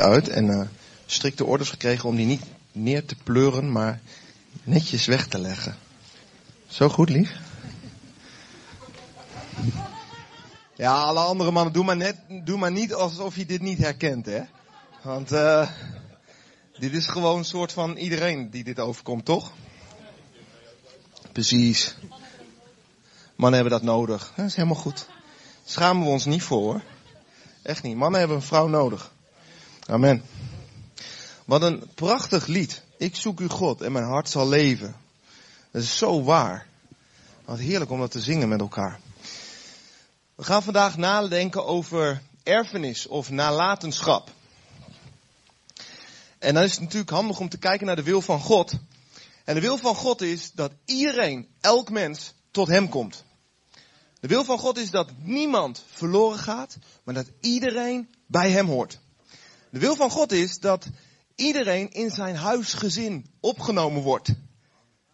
uit en uh, strikte orders gekregen om die niet neer te pleuren, maar netjes weg te leggen. Zo goed, lief? Ja, alle andere mannen, doe maar, net, doe maar niet alsof je dit niet herkent, hè. Want uh, dit is gewoon een soort van iedereen die dit overkomt, toch? Precies. Mannen hebben dat nodig. Dat is helemaal goed. Schamen we ons niet voor, hoor. Echt niet. Mannen hebben een vrouw nodig. Amen. Wat een prachtig lied. Ik zoek u God en mijn hart zal leven. Dat is zo waar. Wat heerlijk om dat te zingen met elkaar. We gaan vandaag nadenken over erfenis of nalatenschap. En dan is het natuurlijk handig om te kijken naar de wil van God. En de wil van God is dat iedereen, elk mens, tot Hem komt. De wil van God is dat niemand verloren gaat, maar dat iedereen bij Hem hoort. De wil van God is dat iedereen in zijn huisgezin opgenomen wordt.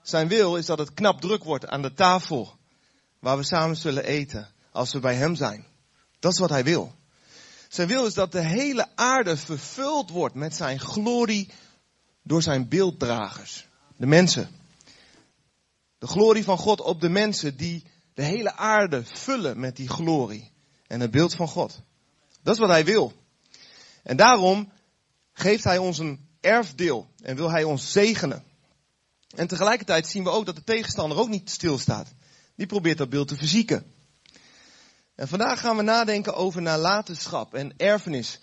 Zijn wil is dat het knap druk wordt aan de tafel waar we samen zullen eten als we bij Hem zijn. Dat is wat Hij wil. Zijn wil is dat de hele aarde vervuld wordt met Zijn glorie door Zijn beelddragers, de mensen. De glorie van God op de mensen die de hele aarde vullen met die glorie en het beeld van God. Dat is wat Hij wil. En daarom geeft Hij ons een erfdeel en wil Hij ons zegenen. En tegelijkertijd zien we ook dat de tegenstander ook niet stilstaat. Die probeert dat beeld te verzieken. En vandaag gaan we nadenken over nalatenschap en erfenis.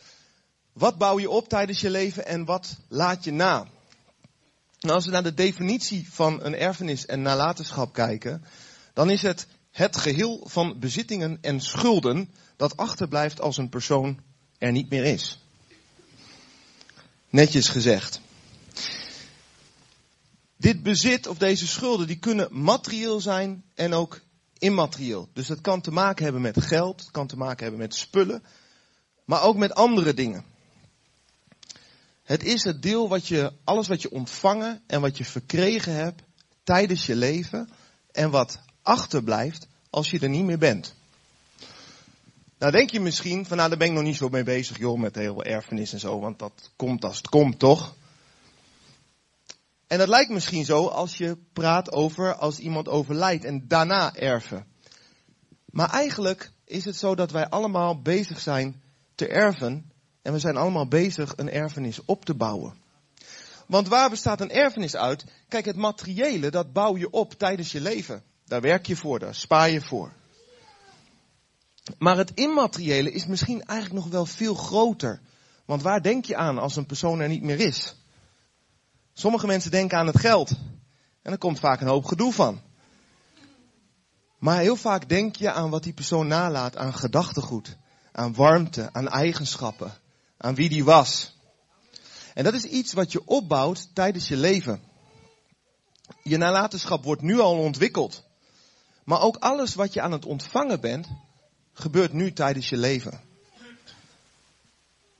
Wat bouw je op tijdens je leven en wat laat je na? Als we naar de definitie van een erfenis en nalatenschap kijken, dan is het het geheel van bezittingen en schulden dat achterblijft als een persoon er niet meer is. Netjes gezegd. Dit bezit of deze schulden, die kunnen materieel zijn en ook immaterieel. Dus dat kan te maken hebben met geld, het kan te maken hebben met spullen, maar ook met andere dingen. Het is het deel wat je, alles wat je ontvangen en wat je verkregen hebt tijdens je leven en wat achterblijft als je er niet meer bent. Nou denk je misschien van nou daar ben ik nog niet zo mee bezig joh met heel erfenis en zo, want dat komt als het komt toch? En dat lijkt misschien zo als je praat over als iemand overlijdt en daarna erven. Maar eigenlijk is het zo dat wij allemaal bezig zijn te erven en we zijn allemaal bezig een erfenis op te bouwen. Want waar bestaat een erfenis uit? Kijk, het materiële, dat bouw je op tijdens je leven. Daar werk je voor, daar spaar je voor. Maar het immateriële is misschien eigenlijk nog wel veel groter. Want waar denk je aan als een persoon er niet meer is? Sommige mensen denken aan het geld. En er komt vaak een hoop gedoe van. Maar heel vaak denk je aan wat die persoon nalaat aan gedachtegoed, aan warmte, aan eigenschappen, aan wie die was. En dat is iets wat je opbouwt tijdens je leven. Je nalatenschap wordt nu al ontwikkeld. Maar ook alles wat je aan het ontvangen bent, gebeurt nu tijdens je leven.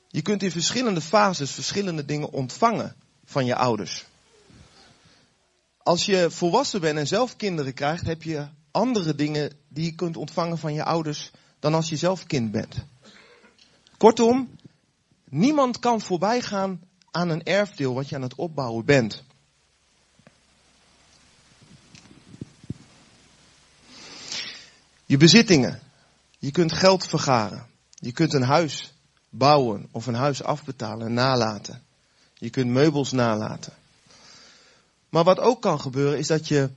Je kunt in verschillende fases verschillende dingen ontvangen van je ouders. Als je volwassen bent en zelf kinderen krijgt, heb je andere dingen die je kunt ontvangen van je ouders dan als je zelf kind bent. Kortom, niemand kan voorbij gaan aan een erfdeel wat je aan het opbouwen bent. Je bezittingen. Je kunt geld vergaren. Je kunt een huis bouwen of een huis afbetalen en nalaten. Je kunt meubels nalaten. Maar wat ook kan gebeuren is dat je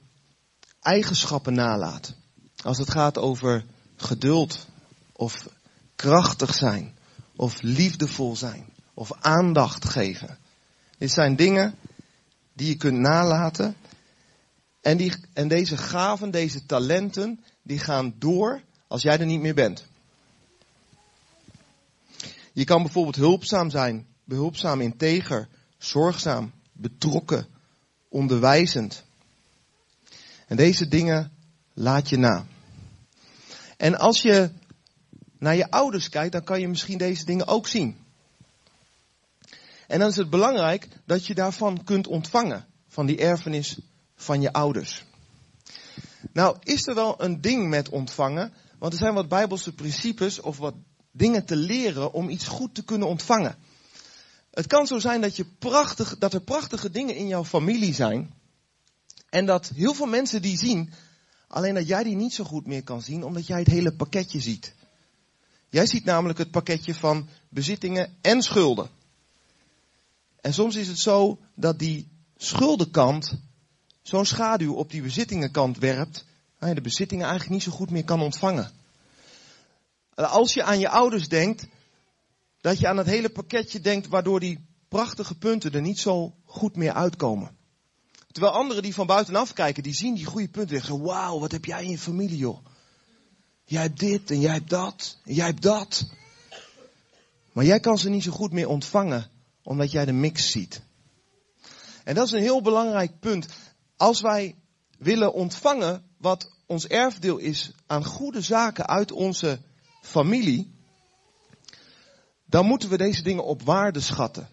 eigenschappen nalaat. Als het gaat over geduld of krachtig zijn of liefdevol zijn of aandacht geven. Dit zijn dingen die je kunt nalaten. En, die, en deze gaven, deze talenten, die gaan door als jij er niet meer bent. Je kan bijvoorbeeld hulpzaam zijn, behulpzaam, integer, zorgzaam, betrokken, onderwijzend. En deze dingen laat je na. En als je naar je ouders kijkt, dan kan je misschien deze dingen ook zien. En dan is het belangrijk dat je daarvan kunt ontvangen, van die erfenis van je ouders. Nou, is er wel een ding met ontvangen, want er zijn wat bijbelse principes of wat dingen te leren om iets goed te kunnen ontvangen. Het kan zo zijn dat, je prachtig, dat er prachtige dingen in jouw familie zijn. En dat heel veel mensen die zien, alleen dat jij die niet zo goed meer kan zien, omdat jij het hele pakketje ziet. Jij ziet namelijk het pakketje van bezittingen en schulden. En soms is het zo dat die schuldenkant zo'n schaduw op die bezittingenkant werpt, de bezittingen eigenlijk niet zo goed meer kan ontvangen. Als je aan je ouders denkt, dat je aan het hele pakketje denkt waardoor die prachtige punten er niet zo goed meer uitkomen. Terwijl anderen die van buitenaf kijken, die zien die goede punten en zeggen, wauw, wat heb jij in je familie joh. Jij hebt dit en jij hebt dat en jij hebt dat. Maar jij kan ze niet zo goed meer ontvangen, omdat jij de mix ziet. En dat is een heel belangrijk punt. Als wij willen ontvangen wat ons erfdeel is aan goede zaken uit onze familie, dan moeten we deze dingen op waarde schatten.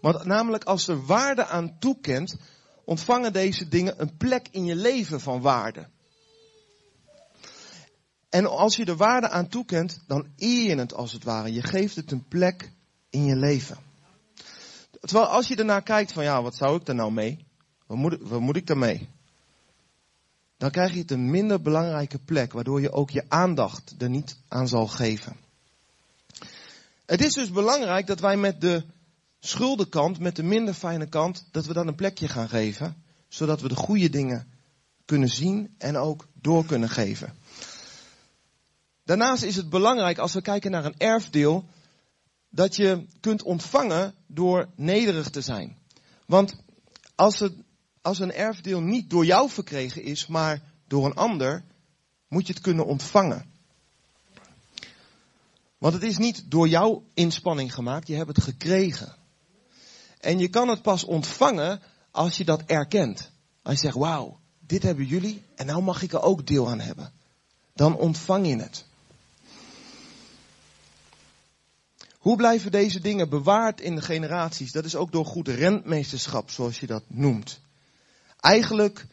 Want namelijk als er waarde aan toekent, ontvangen deze dingen een plek in je leven van waarde. En als je de waarde aan toekent, dan eer je het als het ware. Je geeft het een plek in je leven. Terwijl als je ernaar kijkt van ja, wat zou ik er nou mee? Wat moet, wat moet ik daarmee? Dan krijg je het een minder belangrijke plek, waardoor je ook je aandacht er niet aan zal geven. Het is dus belangrijk dat wij met de schuldenkant, met de minder fijne kant, dat we dan een plekje gaan geven, zodat we de goede dingen kunnen zien en ook door kunnen geven. Daarnaast is het belangrijk als we kijken naar een erfdeel, dat je kunt ontvangen door nederig te zijn. Want als, het, als een erfdeel niet door jou verkregen is, maar door een ander, moet je het kunnen ontvangen. Want het is niet door jouw inspanning gemaakt, je hebt het gekregen. En je kan het pas ontvangen als je dat erkent. Als je zegt, wauw, dit hebben jullie en nou mag ik er ook deel aan hebben. Dan ontvang je het. Hoe blijven deze dingen bewaard in de generaties? Dat is ook door goed rentmeesterschap, zoals je dat noemt. Eigenlijk,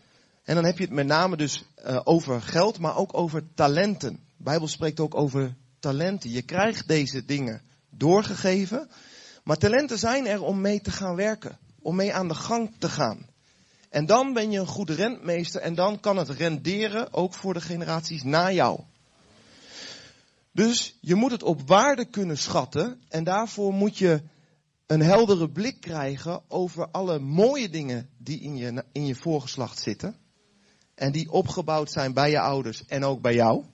en dan heb je het met name dus uh, over geld, maar ook over talenten. De Bijbel spreekt ook over talenten. Je krijgt deze dingen doorgegeven. Maar talenten zijn er om mee te gaan werken. Om mee aan de gang te gaan. En dan ben je een goede rentmeester en dan kan het renderen ook voor de generaties na jou. Dus je moet het op waarde kunnen schatten en daarvoor moet je een heldere blik krijgen over alle mooie dingen die in je, in je voorgeslacht zitten. En die opgebouwd zijn bij je ouders en ook bij jou.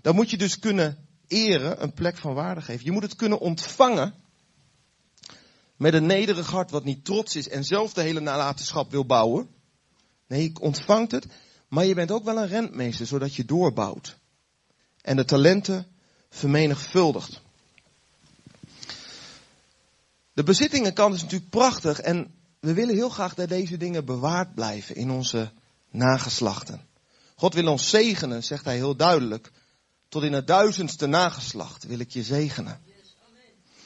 Dan moet je dus kunnen eren, een plek van waarde geven. Je moet het kunnen ontvangen met een nederig hart wat niet trots is en zelf de hele nalatenschap wil bouwen. Nee, ik ontvangt het, maar je bent ook wel een rentmeester, zodat je doorbouwt. En de talenten vermenigvuldigt. De bezittingenkant is natuurlijk prachtig en we willen heel graag dat deze dingen bewaard blijven in onze nageslachten. God wil ons zegenen, zegt hij heel duidelijk. Tot in het duizendste nageslacht wil ik je zegenen.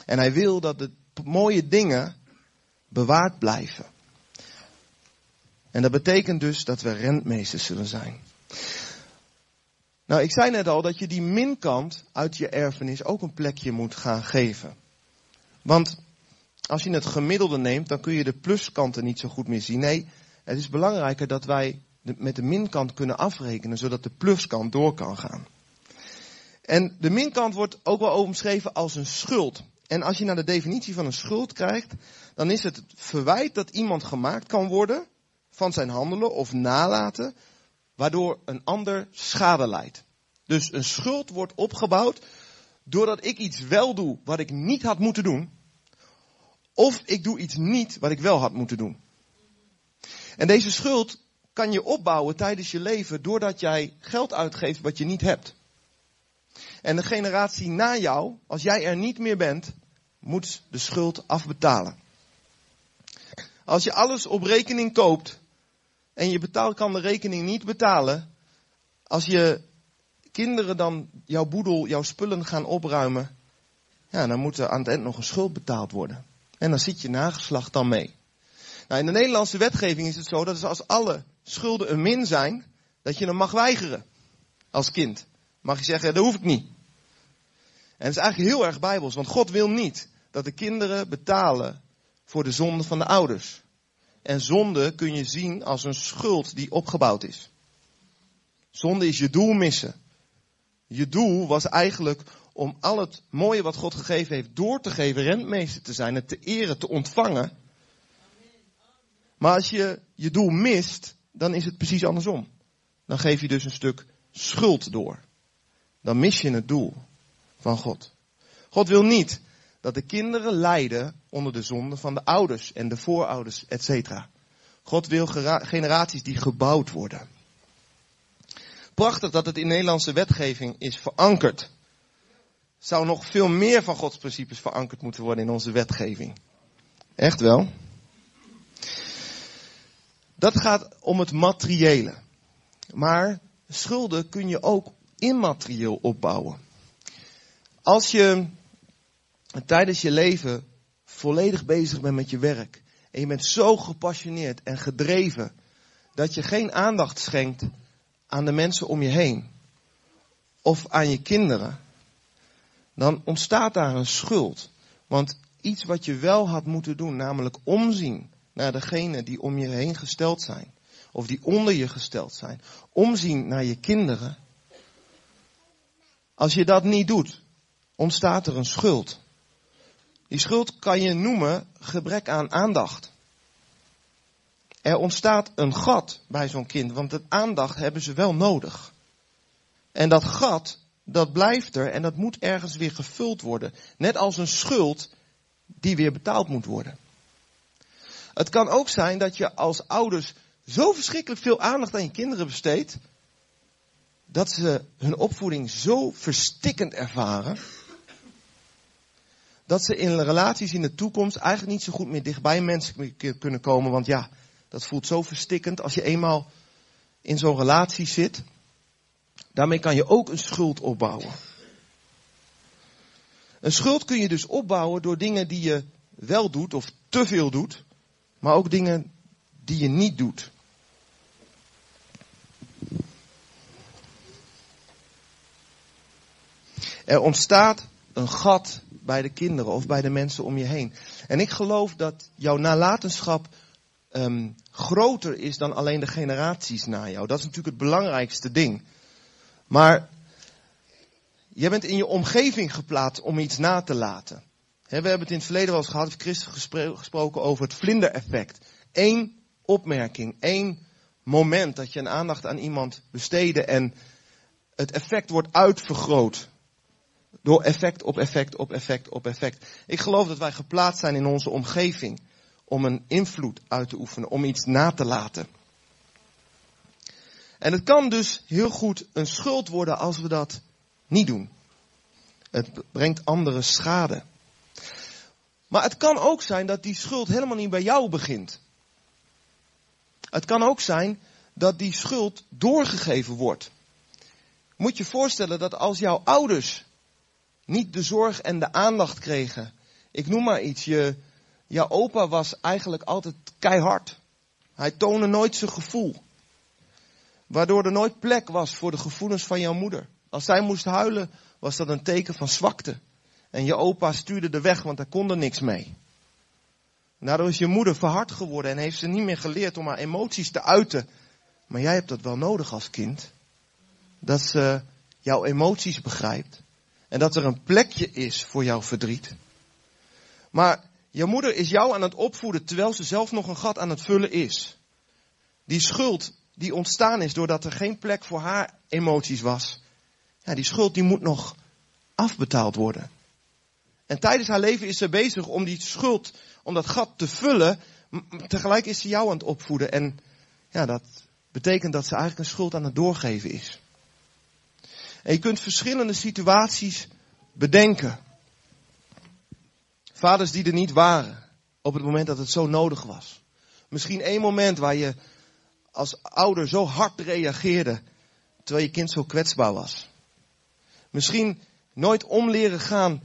En hij wil dat de mooie dingen bewaard blijven. En dat betekent dus dat we rentmeesters zullen zijn. Nou, ik zei net al dat je die minkant uit je erfenis ook een plekje moet gaan geven. Want als je het gemiddelde neemt, dan kun je de pluskanten niet zo goed meer zien. Nee, het is belangrijker dat wij met de minkant kunnen afrekenen, zodat de pluskant door kan gaan. En de minkant wordt ook wel omschreven als een schuld. En als je naar de definitie van een schuld krijgt, dan is het het verwijt dat iemand gemaakt kan worden van zijn handelen of nalaten, waardoor een ander schade leidt. Dus een schuld wordt opgebouwd doordat ik iets wel doe wat ik niet had moeten doen, of ik doe iets niet wat ik wel had moeten doen. En deze schuld kan je opbouwen tijdens je leven doordat jij geld uitgeeft wat je niet hebt. En de generatie na jou, als jij er niet meer bent, moet de schuld afbetalen. Als je alles op rekening koopt en je betaalt, kan de rekening niet betalen, als je kinderen dan jouw boedel, jouw spullen gaan opruimen, ja, dan moet er aan het eind nog een schuld betaald worden. En dan zit je nageslacht dan mee. Nou, in de Nederlandse wetgeving is het zo dat als alle schulden een min zijn, dat je hem mag weigeren als kind. Mag je zeggen, dat hoef ik niet. En het is eigenlijk heel erg bijbels, want God wil niet dat de kinderen betalen voor de zonde van de ouders. En zonde kun je zien als een schuld die opgebouwd is. Zonde is je doel missen. Je doel was eigenlijk om al het mooie wat God gegeven heeft door te geven, rentmeester te zijn, het te eren, te ontvangen. Maar als je je doel mist, dan is het precies andersom. Dan geef je dus een stuk schuld door. Dan mis je het doel van God. God wil niet dat de kinderen lijden onder de zonde van de ouders en de voorouders, etc. God wil generaties die gebouwd worden. Prachtig dat het in Nederlandse wetgeving is verankerd. Zou nog veel meer van Gods principes verankerd moeten worden in onze wetgeving. Echt wel. Dat gaat om het materiële. Maar schulden kun je ook immaterieel opbouwen. Als je tijdens je leven volledig bezig bent met je werk. En je bent zo gepassioneerd en gedreven dat je geen aandacht schenkt aan de mensen om je heen. Of aan je kinderen. Dan ontstaat daar een schuld. Want iets wat je wel had moeten doen, namelijk omzien naar degene die om je heen gesteld zijn. Of die onder je gesteld zijn. Omzien naar je kinderen. Als je dat niet doet, ontstaat er een schuld. Die schuld kan je noemen gebrek aan aandacht. Er ontstaat een gat bij zo'n kind, want het aandacht hebben ze wel nodig. En dat gat, dat blijft er en dat moet ergens weer gevuld worden. Net als een schuld die weer betaald moet worden. Het kan ook zijn dat je als ouders zo verschrikkelijk veel aandacht aan je kinderen besteedt, dat ze hun opvoeding zo verstikkend ervaren, dat ze in relaties in de toekomst eigenlijk niet zo goed meer dichtbij mensen kunnen komen. Want ja, dat voelt zo verstikkend als je eenmaal in zo'n relatie zit. Daarmee kan je ook een schuld opbouwen. Een schuld kun je dus opbouwen door dingen die je wel doet of te veel doet, maar ook dingen die je niet doet. Er ontstaat een gat bij de kinderen of bij de mensen om je heen. En ik geloof dat jouw nalatenschap um, groter is dan alleen de generaties na jou. Dat is natuurlijk het belangrijkste ding. Maar je bent in je omgeving geplaatst om iets na te laten. we hebben het in het verleden wel eens gehad, heeft Christus gesproken over het vlindereffect. Eén opmerking, één moment dat je een aandacht aan iemand besteedde en het effect wordt uitvergroot. Door effect op effect op effect op effect. Ik geloof dat wij geplaatst zijn in onze omgeving om een invloed uit te oefenen, om iets na te laten. En het kan dus heel goed een schuld worden als we dat niet doen. Het brengt andere schade. Maar het kan ook zijn dat die schuld helemaal niet bij jou begint. Het kan ook zijn dat die schuld doorgegeven wordt. Moet je voorstellen dat als jouw ouders niet de zorg en de aandacht kregen. Ik noem maar iets. Je, jouw opa was eigenlijk altijd keihard. Hij toonde nooit zijn gevoel. Waardoor er nooit plek was voor de gevoelens van jouw moeder. Als zij moest huilen, was dat een teken van zwakte. En je opa stuurde de weg, want daar kon er niks mee. Daardoor is je moeder verhard geworden en heeft ze niet meer geleerd om haar emoties te uiten. Maar jij hebt dat wel nodig als kind. Dat ze jouw emoties begrijpt. En dat er een plekje is voor jouw verdriet. Maar je moeder is jou aan het opvoeden terwijl ze zelf nog een gat aan het vullen is. Die schuld die ontstaan is doordat er geen plek voor haar emoties was. Ja, die schuld die moet nog afbetaald worden. En tijdens haar leven is ze bezig om die schuld, om dat gat te vullen. Tegelijk is ze jou aan het opvoeden. En ja, dat betekent dat ze eigenlijk een schuld aan het doorgeven is. En je kunt verschillende situaties bedenken. Vaders die er niet waren op het moment dat het zo nodig was. Misschien één moment waar je als ouder zo hard reageerde terwijl je kind zo kwetsbaar was. Misschien nooit om leren gaan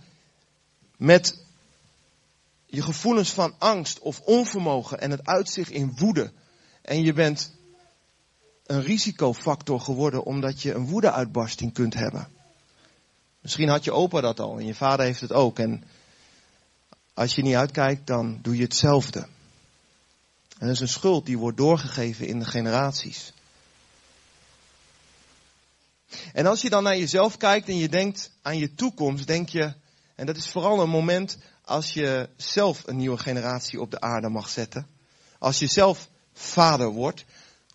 met je gevoelens van angst of onvermogen en het uitzicht in woede. En je bent een risicofactor geworden omdat je een woedeuitbarsting kunt hebben. Misschien had je opa dat al en je vader heeft het ook. En Als je niet uitkijkt, dan doe je hetzelfde. En dat is een schuld die wordt doorgegeven in de generaties. En als je dan naar jezelf kijkt en je denkt aan je toekomst, denk je, en dat is vooral een moment als je zelf een nieuwe generatie op de aarde mag zetten. Als je zelf vader wordt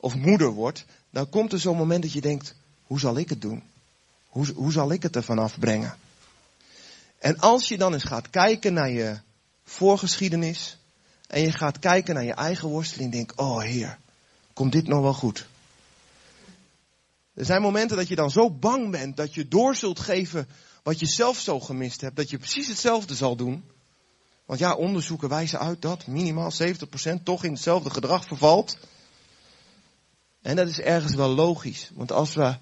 of moeder wordt, dan komt er zo'n moment dat je denkt, hoe zal ik het doen? Hoe, hoe zal ik het er vanaf brengen? En als je dan eens gaat kijken naar je voorgeschiedenis en je gaat kijken naar je eigen worsteling, denk, oh heer, komt dit nog wel goed? Er zijn momenten dat je dan zo bang bent dat je door zult geven wat je zelf zo gemist hebt, dat je precies hetzelfde zal doen. Want ja, onderzoeken wijzen uit dat minimaal 70% toch in hetzelfde gedrag vervalt. En dat is ergens wel logisch. Want als we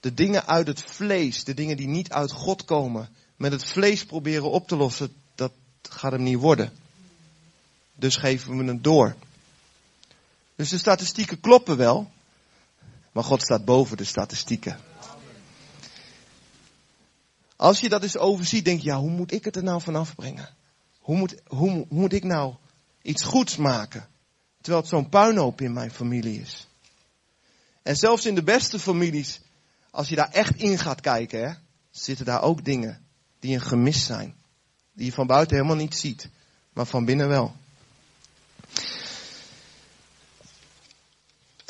de dingen uit het vlees, de dingen die niet uit God komen, met het vlees proberen op te lossen, dat gaat hem niet worden. Dus geven we het door. Dus de statistieken kloppen wel. Maar God staat boven de statistieken. Als je dat eens overziet, denk je, ja, hoe moet ik het er nou vanaf brengen? Hoe moet, hoe, hoe moet ik nou iets goeds maken? Terwijl het zo'n puinhoop in mijn familie is. En zelfs in de beste families, als je daar echt in gaat kijken, hè, zitten daar ook dingen die een gemis zijn. Die je van buiten helemaal niet ziet, maar van binnen wel.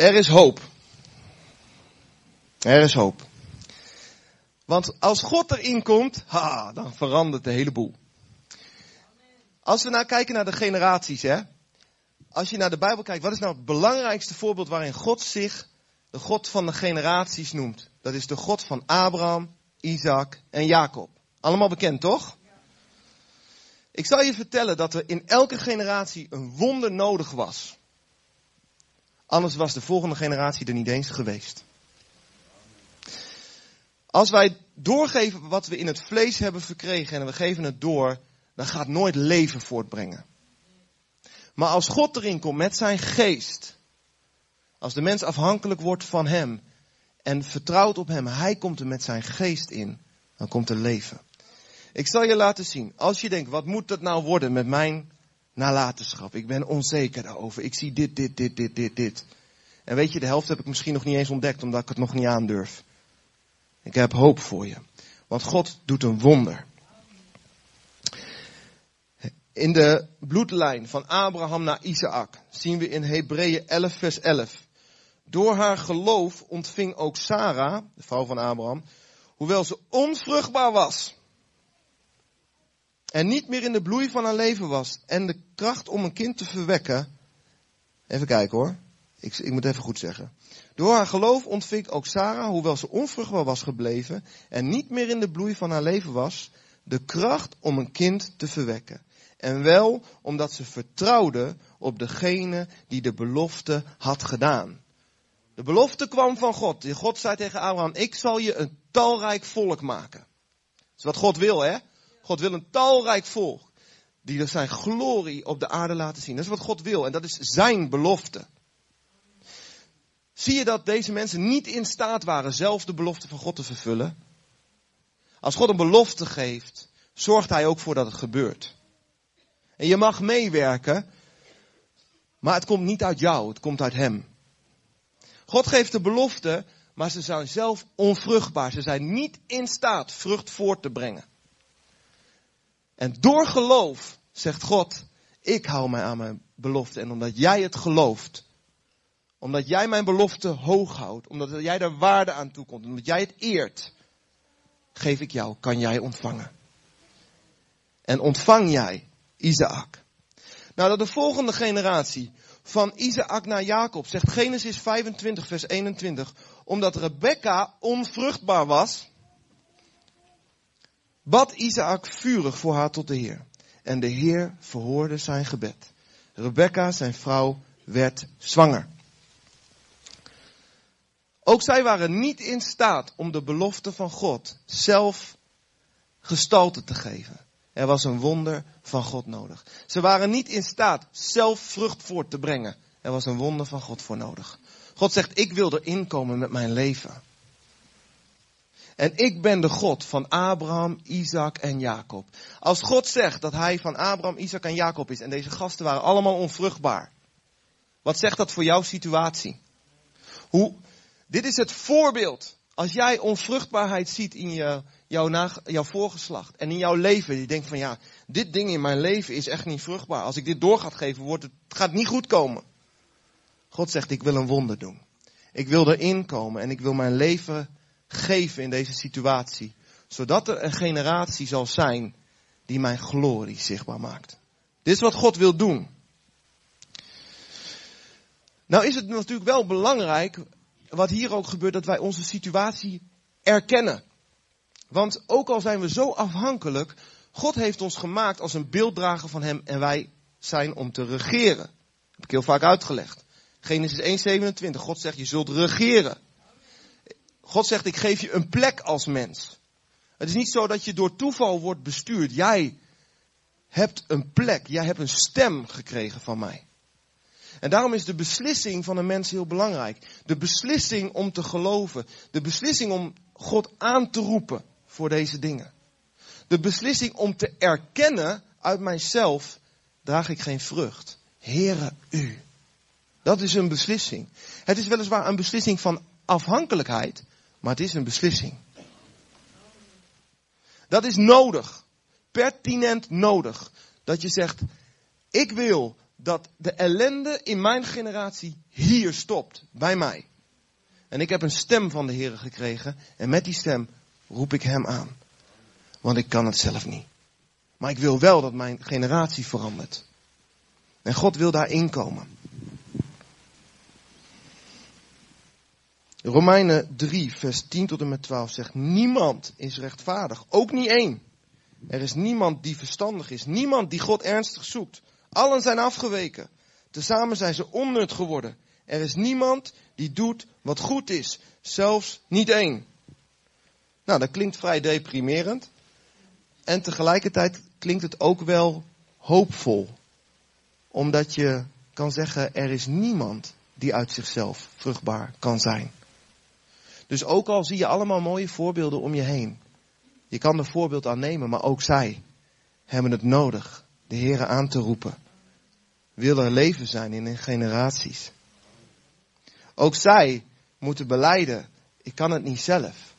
Er is hoop. Er is hoop. Want als God erin komt, ha, dan verandert de hele boel. Als we nou kijken naar de generaties, hè. Als je naar de Bijbel kijkt, wat is nou het belangrijkste voorbeeld waarin God zich de God van de generaties noemt? Dat is de God van Abraham, Isaac en Jacob. Allemaal bekend, toch? Ik zal je vertellen dat er in elke generatie een wonder nodig was. Anders was de volgende generatie er niet eens geweest. Als wij doorgeven wat we in het vlees hebben verkregen en we geven het door, dan gaat nooit leven voortbrengen. Maar als God erin komt met zijn geest, als de mens afhankelijk wordt van hem en vertrouwt op hem, hij komt er met zijn geest in, dan komt er leven. Ik zal je laten zien, als je denkt, wat moet dat nou worden met mijn nalatenschap? Ik ben onzeker daarover. Ik zie dit, dit, dit, dit, dit, dit. En weet je, de helft heb ik misschien nog niet eens ontdekt, omdat ik het nog niet aandurf. Ik heb hoop voor je. Want God doet een wonder. In de bloedlijn van Abraham naar Isaac zien we in Hebreeën 11 vers 11. Door haar geloof ontving ook Sarah, de vrouw van Abraham, hoewel ze onvruchtbaar was. En niet meer in de bloei van haar leven was. En de kracht om een kind te verwekken. Even kijken hoor. Ik, ik moet even goed zeggen. Door haar geloof ontving ook Sarah, hoewel ze onvruchtbaar was gebleven en niet meer in de bloei van haar leven was, de kracht om een kind te verwekken. En wel omdat ze vertrouwde op degene die de belofte had gedaan. De belofte kwam van God. God zei tegen Abraham, ik zal je een talrijk volk maken. Dat is wat God wil, hè? God wil een talrijk volk. Die zijn glorie op de aarde laten zien. Dat is wat God wil. En dat is zijn belofte. Zie je dat deze mensen niet in staat waren zelf de belofte van God te vervullen? Als God een belofte geeft, zorgt Hij ook voor dat het gebeurt. En je mag meewerken, maar het komt niet uit jou, het komt uit Hem. God geeft de belofte, maar ze zijn zelf onvruchtbaar. Ze zijn niet in staat vrucht voort te brengen. En door geloof zegt God, ik hou mij aan mijn belofte. En omdat jij het gelooft, omdat jij mijn belofte hoog houdt. Omdat jij daar waarde aan toekomt. Omdat jij het eert. Geef ik jou, kan jij ontvangen. En ontvang jij Isaac. Nou, dat de volgende generatie van Isaac naar Jacob zegt Genesis 25 vers 21. Omdat Rebecca onvruchtbaar was. Bad Isaac vurig voor haar tot de Heer. En de Heer verhoorde zijn gebed. Rebecca, zijn vrouw, werd zwanger. Ook zij waren niet in staat om de belofte van God zelf gestalte te geven. Er was een wonder van God nodig. Ze waren niet in staat zelf vrucht voort te brengen. Er was een wonder van God voor nodig. God zegt, ik wil erin komen met mijn leven. En ik ben de God van Abraham, Isaac en Jacob. Als God zegt dat hij van Abraham, Isaac en Jacob is en deze gasten waren allemaal onvruchtbaar. Wat zegt dat voor jouw situatie? Hoe, dit is het voorbeeld. Als jij onvruchtbaarheid ziet in je, jouw, jouw voorgeslacht en in jouw leven. Je denkt van ja, dit ding in mijn leven is echt niet vruchtbaar. Als ik dit door ga geven, wordt het, het gaat niet goed komen. God zegt, ik wil een wonder doen. Ik wil erin komen en ik wil mijn leven geven in deze situatie. Zodat er een generatie zal zijn die mijn glorie zichtbaar maakt. Dit is wat God wil doen. Nou is het natuurlijk wel belangrijk, wat hier ook gebeurt, dat wij onze situatie erkennen. Want ook al zijn we zo afhankelijk, God heeft ons gemaakt als een beelddrager van Hem en wij zijn om te regeren. Heb ik heel vaak uitgelegd. Genesis 1:27. God zegt, je zult regeren. God zegt, ik geef je een plek als mens. Het is niet zo dat je door toeval wordt bestuurd. Jij hebt een plek, jij hebt een stem gekregen van mij. En daarom is de beslissing van een mens heel belangrijk. De beslissing om te geloven. De beslissing om God aan te roepen voor deze dingen. De beslissing om te erkennen uit mijzelf draag ik geen vrucht. Heere u. Dat is een beslissing. Het is weliswaar een beslissing van afhankelijkheid, maar het is een beslissing. Dat is nodig. Pertinent nodig. Dat je zegt, ik wil dat de ellende in mijn generatie hier stopt, bij mij. En ik heb een stem van de Heer gekregen en met die stem roep ik Hem aan. Want ik kan het zelf niet. Maar ik wil wel dat mijn generatie verandert. En God wil daar inkomen. Romeinen 3, vers 10 tot en met 12 zegt, niemand is rechtvaardig, ook niet één. Er is niemand die verstandig is, niemand die God ernstig zoekt. Allen zijn afgeweken. Tezamen zijn ze onnut geworden. Er is niemand die doet wat goed is, zelfs niet één. Nou, dat klinkt vrij deprimerend. En tegelijkertijd klinkt het ook wel hoopvol. Omdat je kan zeggen, er is niemand die uit zichzelf vruchtbaar kan zijn. Dus ook al zie je allemaal mooie voorbeelden om je heen. Je kan er voorbeeld aan nemen, maar ook zij hebben het nodig de Heeren aan te roepen. Wil er leven zijn in hun generaties. Ook zij moeten beleiden, ik kan het niet zelf.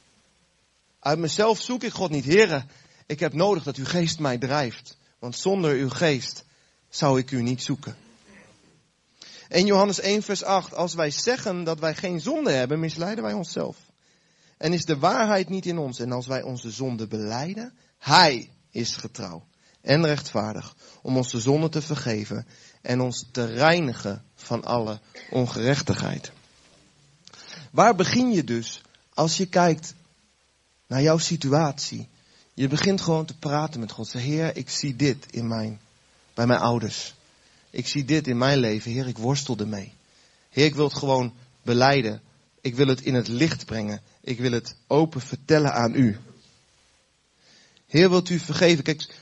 Uit mezelf zoek ik God niet. Heren, ik heb nodig dat uw geest mij drijft. Want zonder uw geest zou ik u niet zoeken. In Johannes 1 vers 8, als wij zeggen dat wij geen zonde hebben, misleiden wij onszelf. En is de waarheid niet in ons. En als wij onze zonde beleiden, Hij is getrouw en rechtvaardig om onze zonde te vergeven en ons te reinigen van alle ongerechtigheid. Waar begin je dus als je kijkt naar jouw situatie? Je begint gewoon te praten met God. Heer, ik zie dit in mijn, bij mijn ouders. Ik zie dit in mijn leven. Heer, ik worstel ermee. Heer, ik wil het gewoon beleiden. Ik wil het in het licht brengen. Ik wil het open vertellen aan u. Heer, wilt u vergeven? Kijk,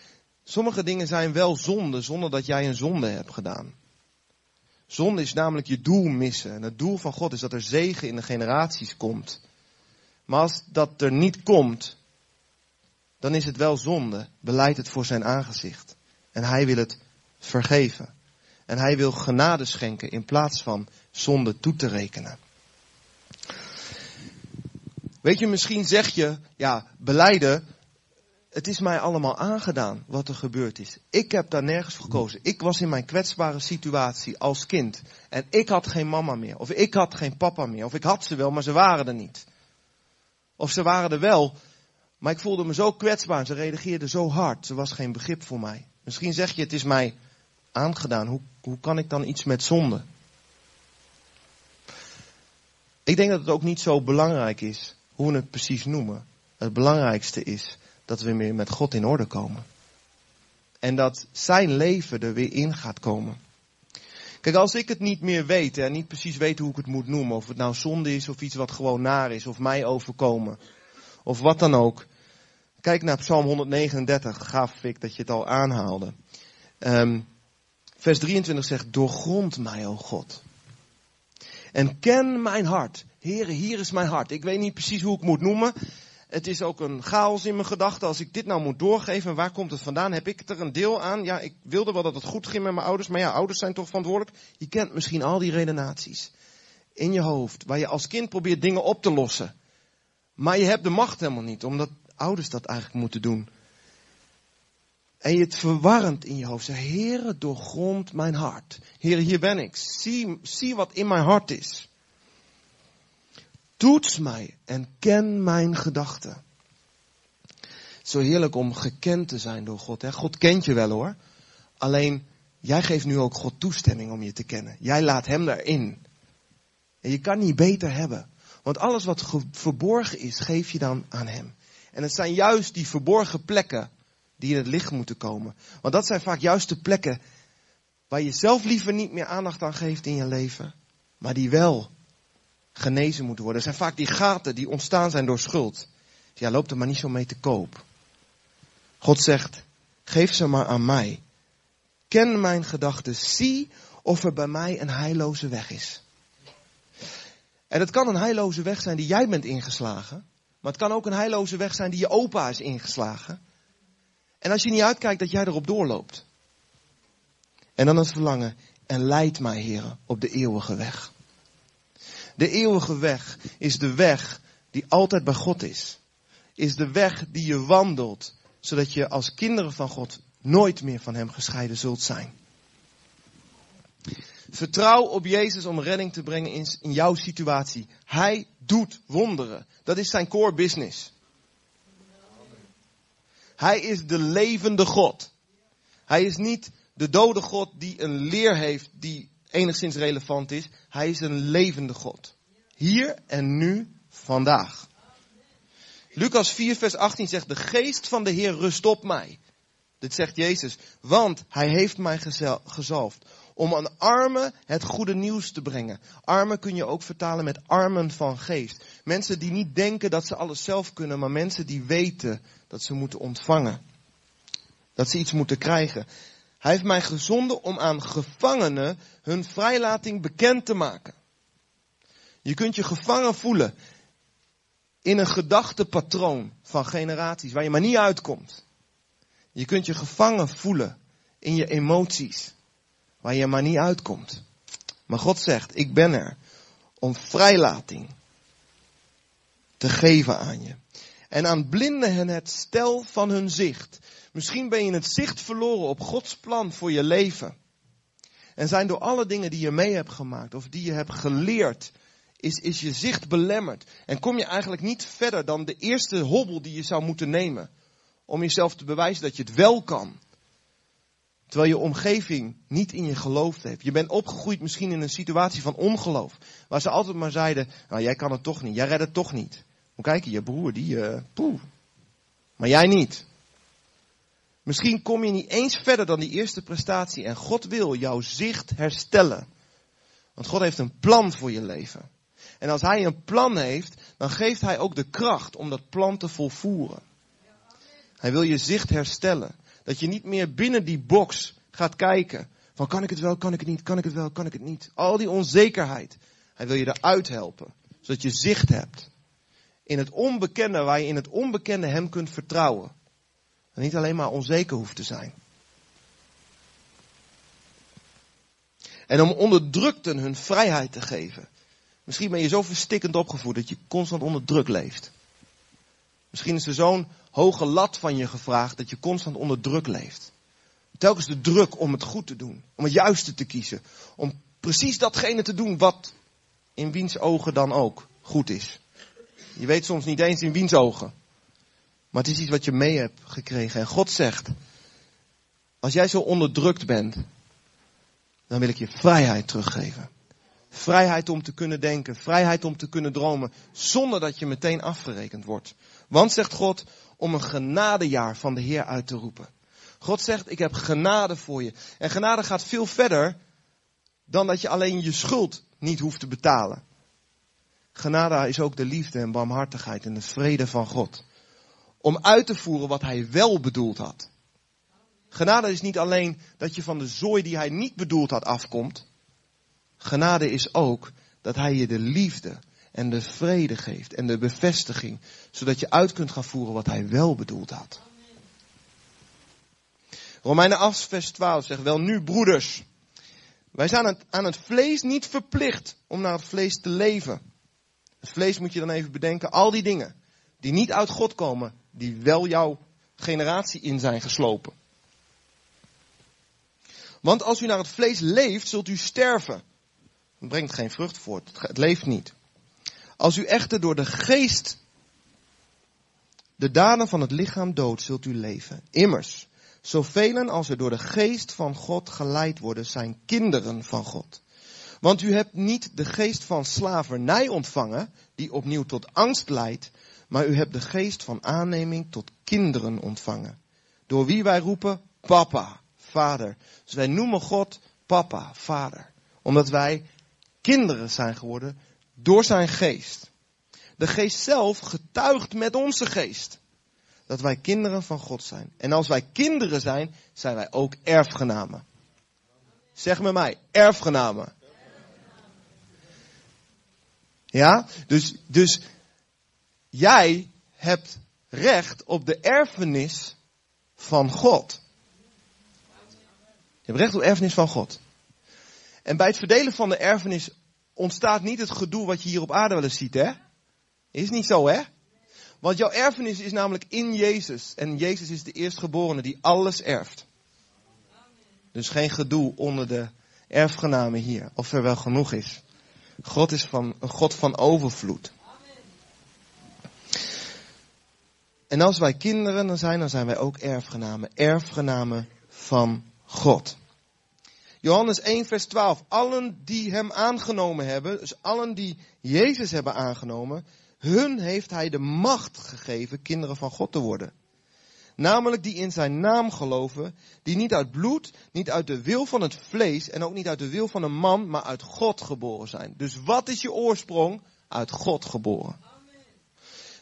sommige dingen zijn wel zonde zonder dat jij een zonde hebt gedaan. Zonde is namelijk je doel missen. En het doel van God is dat er zegen in de generaties komt. Maar als dat er niet komt, dan is het wel zonde. Beleid het voor zijn aangezicht. En hij wil het vergeven. En hij wil genade schenken in plaats van zonde toe te rekenen. Weet je, misschien zeg je, ja, beleiden, het is mij allemaal aangedaan wat er gebeurd is. Ik heb daar nergens voor gekozen. Ik was in mijn kwetsbare situatie als kind. En ik had geen mama meer. Of ik had geen papa meer. Of ik had ze wel, maar ze waren er niet. Of ze waren er wel, maar ik voelde me zo kwetsbaar. Ze reageerden zo hard. Ze was geen begrip voor mij. Misschien zeg je, het is mij aangedaan. Hoe, hoe kan ik dan iets met zonde? Ik denk dat het ook niet zo belangrijk is hoe we het precies noemen. Het belangrijkste is dat we weer met God in orde komen. En dat zijn leven er weer in gaat komen. Kijk, als ik het niet meer weet en niet precies weet hoe ik het moet noemen, of het nou zonde is of iets wat gewoon naar is, of mij overkomen, of wat dan ook. Kijk naar Psalm 139, gaaf ik dat je het al aanhaalde. Um, vers 23 zegt, doorgrond mij, o God. En ken mijn hart. Heren, hier is mijn hart. Ik weet niet precies hoe ik moet noemen. Het is ook een chaos in mijn gedachten. Als ik dit nou moet doorgeven, waar komt het vandaan? Heb ik er een deel aan? Ja, ik wilde wel dat het goed ging met mijn ouders, maar ja, ouders zijn toch verantwoordelijk. Je kent misschien al die redenaties in je hoofd, waar je als kind probeert dingen op te lossen. Maar je hebt de macht helemaal niet, omdat ouders dat eigenlijk moeten doen. En je het verwarrend in je hoofd. Zeg, Heere, doorgrond mijn hart. Heere, hier ben ik. Zie, zie wat in mijn hart is. Toets mij en ken mijn gedachten. Zo heerlijk om gekend te zijn door God. Hè? God kent je wel hoor. Alleen, jij geeft nu ook God toestemming om je te kennen. Jij laat hem erin. En je kan niet beter hebben. Want alles wat verborgen is, geef je dan aan hem. En het zijn juist die verborgen plekken die in het licht moeten komen. Want dat zijn vaak juist de plekken waar je zelf liever niet meer aandacht aan geeft in je leven. Maar die wel genezen moeten worden. Er zijn vaak die gaten die ontstaan zijn door schuld. Ja, loop er maar niet zo mee te koop. God zegt, geef ze maar aan mij. Ken mijn gedachten. Zie of er bij mij een heilloze weg is. En het kan een heilloze weg zijn die jij bent ingeslagen. Maar het kan ook een heilloze weg zijn die je opa is ingeslagen. En als je niet uitkijkt dat jij erop doorloopt. En dan het verlangen. En leid mij, heren, op de eeuwige weg. De eeuwige weg is de weg die altijd bij God is. Is de weg die je wandelt, zodat je als kinderen van God nooit meer van Hem gescheiden zult zijn. Vertrouw op Jezus om redding te brengen in, jouw situatie. Hij doet wonderen. Dat is zijn core business. Hij is de levende God. Hij is niet de dode God die een leer heeft die enigszins relevant is. Hij is een levende God. Hier en nu, vandaag. Lucas 4, vers 18 zegt, de geest van de Heer rust op mij. Dit zegt Jezus, want hij heeft mij gezalfd om aan armen het goede nieuws te brengen. Armen kun je ook vertalen met armen van geest. Mensen die niet denken dat ze alles zelf kunnen, maar mensen die weten dat ze moeten ontvangen. Dat ze iets moeten krijgen. Hij heeft mij gezonden om aan gevangenen hun vrijlating bekend te maken. Je kunt je gevangen voelen in een gedachtepatroon van generaties waar je maar niet uitkomt. Je kunt je gevangen voelen in je emoties waar je maar niet uitkomt. Maar God zegt, ik ben er om vrijlating te geven aan je. En aan blinden hen het stel van hun zicht. Misschien ben je het zicht verloren op Gods plan voor je leven. En zijn door alle dingen die je mee hebt gemaakt of die je hebt geleerd, is, is je zicht belemmerd. En kom je eigenlijk niet verder dan de eerste hobbel die je zou moeten nemen. Om jezelf te bewijzen dat je het wel kan. Terwijl je omgeving niet in je geloofd heeft. Je bent opgegroeid misschien in een situatie van ongeloof. Waar ze altijd maar zeiden, nou jij kan het toch niet, jij redt het toch niet. Moet kijken, je broer die, uh. Maar jij niet. Misschien kom je niet eens verder dan die eerste prestatie. En God wil jouw zicht herstellen. Want God heeft een plan voor je leven. En als Hij een plan heeft, dan geeft Hij ook de kracht om dat plan te volvoeren. Hij wil je zicht herstellen. Dat je niet meer binnen die box gaat kijken. Van kan ik het wel, kan ik het niet, kan ik het wel, kan ik het niet. Al die onzekerheid. Hij wil je eruit helpen. Zodat je zicht hebt. In het onbekende, waar je in het onbekende hem kunt vertrouwen. En niet alleen maar onzeker hoeft te zijn. En om onderdrukten hun vrijheid te geven. Misschien ben je zo verstikkend opgevoed dat je constant onder druk leeft. Misschien is er zo'n hoge lat van je gevraagd dat je constant onder druk leeft. Telkens de druk om het goed te doen, om het juiste te kiezen, om precies datgene te doen wat in wiens ogen dan ook goed is. Je weet soms niet eens in wiens ogen, maar het is iets wat je mee hebt gekregen. En God zegt, als jij zo onderdrukt bent, dan wil ik je vrijheid teruggeven. Vrijheid om te kunnen denken, vrijheid om te kunnen dromen, zonder dat je meteen afgerekend wordt. Want zegt God, om een genadejaar van de Heer uit te roepen. God zegt, ik heb genade voor je. En genade gaat veel verder dan dat je alleen je schuld niet hoeft te betalen. Genade is ook de liefde en barmhartigheid en de vrede van God. Om uit te voeren wat hij wel bedoeld had. Genade is niet alleen dat je van de zooi die hij niet bedoeld had afkomt. Genade is ook dat hij je de liefde en de vrede geeft en de bevestiging, zodat je uit kunt gaan voeren wat hij wel bedoeld had. Romeinen 8, vers 12 zegt, wel nu broeders, wij zijn aan het vlees niet verplicht om naar het vlees te leven. Het vlees moet je dan even bedenken, al die dingen die niet uit God komen, die wel jouw generatie in zijn geslopen. Want als u naar het vlees leeft, zult u sterven. Het brengt geen vrucht voort, het leeft niet. Als u echter door de geest de daden van het lichaam doodt, zult u leven. Immers, zoveel als er door de geest van God geleid worden, zijn kinderen van God. Want u hebt niet de geest van slavernij ontvangen, die opnieuw tot angst leidt, maar u hebt de geest van aanneming tot kinderen ontvangen. Door wie wij roepen, papa, vader. Dus wij noemen God papa, vader. Omdat wij kinderen zijn geworden door zijn geest. De geest zelf getuigt met onze geest dat wij kinderen van God zijn. En als wij kinderen zijn, zijn wij ook erfgenamen. Zeg met mij, erfgenamen. Ja, dus, dus jij hebt recht op de erfenis van God. Je hebt recht op erfenis van God. En bij het verdelen van de erfenis ontstaat niet het gedoe wat je hier op aarde wel eens ziet, hè? Is niet zo, hè? Want jouw erfenis is namelijk in Jezus. En Jezus is de eerstgeborene die alles erft. Dus geen gedoe onder de erfgenamen hier. Of er wel genoeg is. God is van, een God van overvloed. En als wij kinderen zijn, dan zijn wij ook erfgenamen. Erfgenamen van God. Johannes 1, vers 12. Allen die hem aangenomen hebben, dus allen die Jezus hebben aangenomen, hun heeft hij de macht gegeven kinderen van God te worden. Namelijk die in zijn naam geloven, die niet uit bloed, niet uit de wil van het vlees en ook niet uit de wil van een man, maar uit God geboren zijn. Dus wat is je oorsprong? Uit God geboren.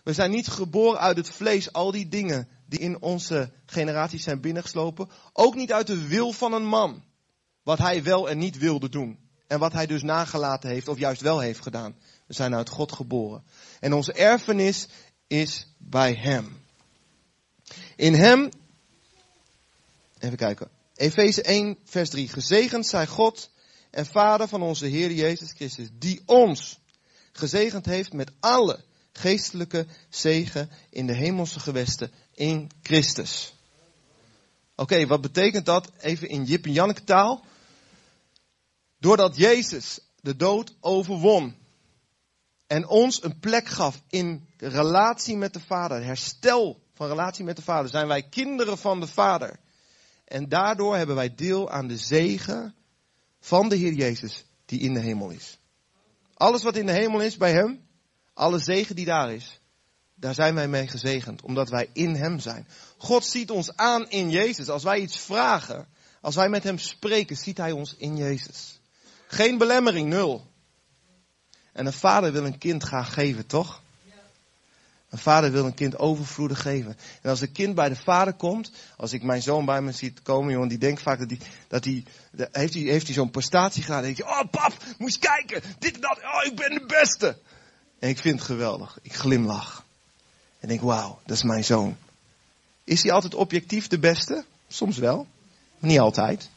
We zijn niet geboren uit het vlees, al die dingen die in onze generaties zijn binnengeslopen. Ook niet uit de wil van een man. Wat hij wel en niet wilde doen. En wat hij dus nagelaten heeft of juist wel heeft gedaan. We zijn uit God geboren. En onze erfenis is bij hem. In hem, even kijken. Efeze 1 vers 3. Gezegend zij God en Vader van onze Heer Jezus Christus. Die ons gezegend heeft met alle geestelijke zegen in de hemelse gewesten in Christus. Oké, wat betekent dat? Even in Jip en Janneke taal. Doordat Jezus de dood overwon en ons een plek gaf in relatie met de Vader, herstel van relatie met de Vader, zijn wij kinderen van de Vader. En daardoor hebben wij deel aan de zegen van de Heer Jezus die in de hemel is. Alles wat in de hemel is bij Hem, alle zegen die daar is, daar zijn wij mee gezegend, omdat wij in Hem zijn. God ziet ons aan in Jezus. Als wij iets vragen, als wij met Hem spreken, ziet Hij ons in Jezus. Geen belemmering, nul. En een vader wil een kind graag geven, toch? Een vader wil een kind overvloedig geven. En als een kind bij de vader komt, als ik mijn zoon bij me ziet komen, jongen, die denkt vaak dat hij, dat hij, heeft hij, heeft hij zo'n prestatie gedaan. Dan denk je, oh pap, moest kijken, dit en dat, oh ik ben de beste. En ik vind het geweldig. Ik glimlach. En denk, wauw, dat is mijn zoon. Is hij altijd objectief de beste? Soms wel. Niet altijd.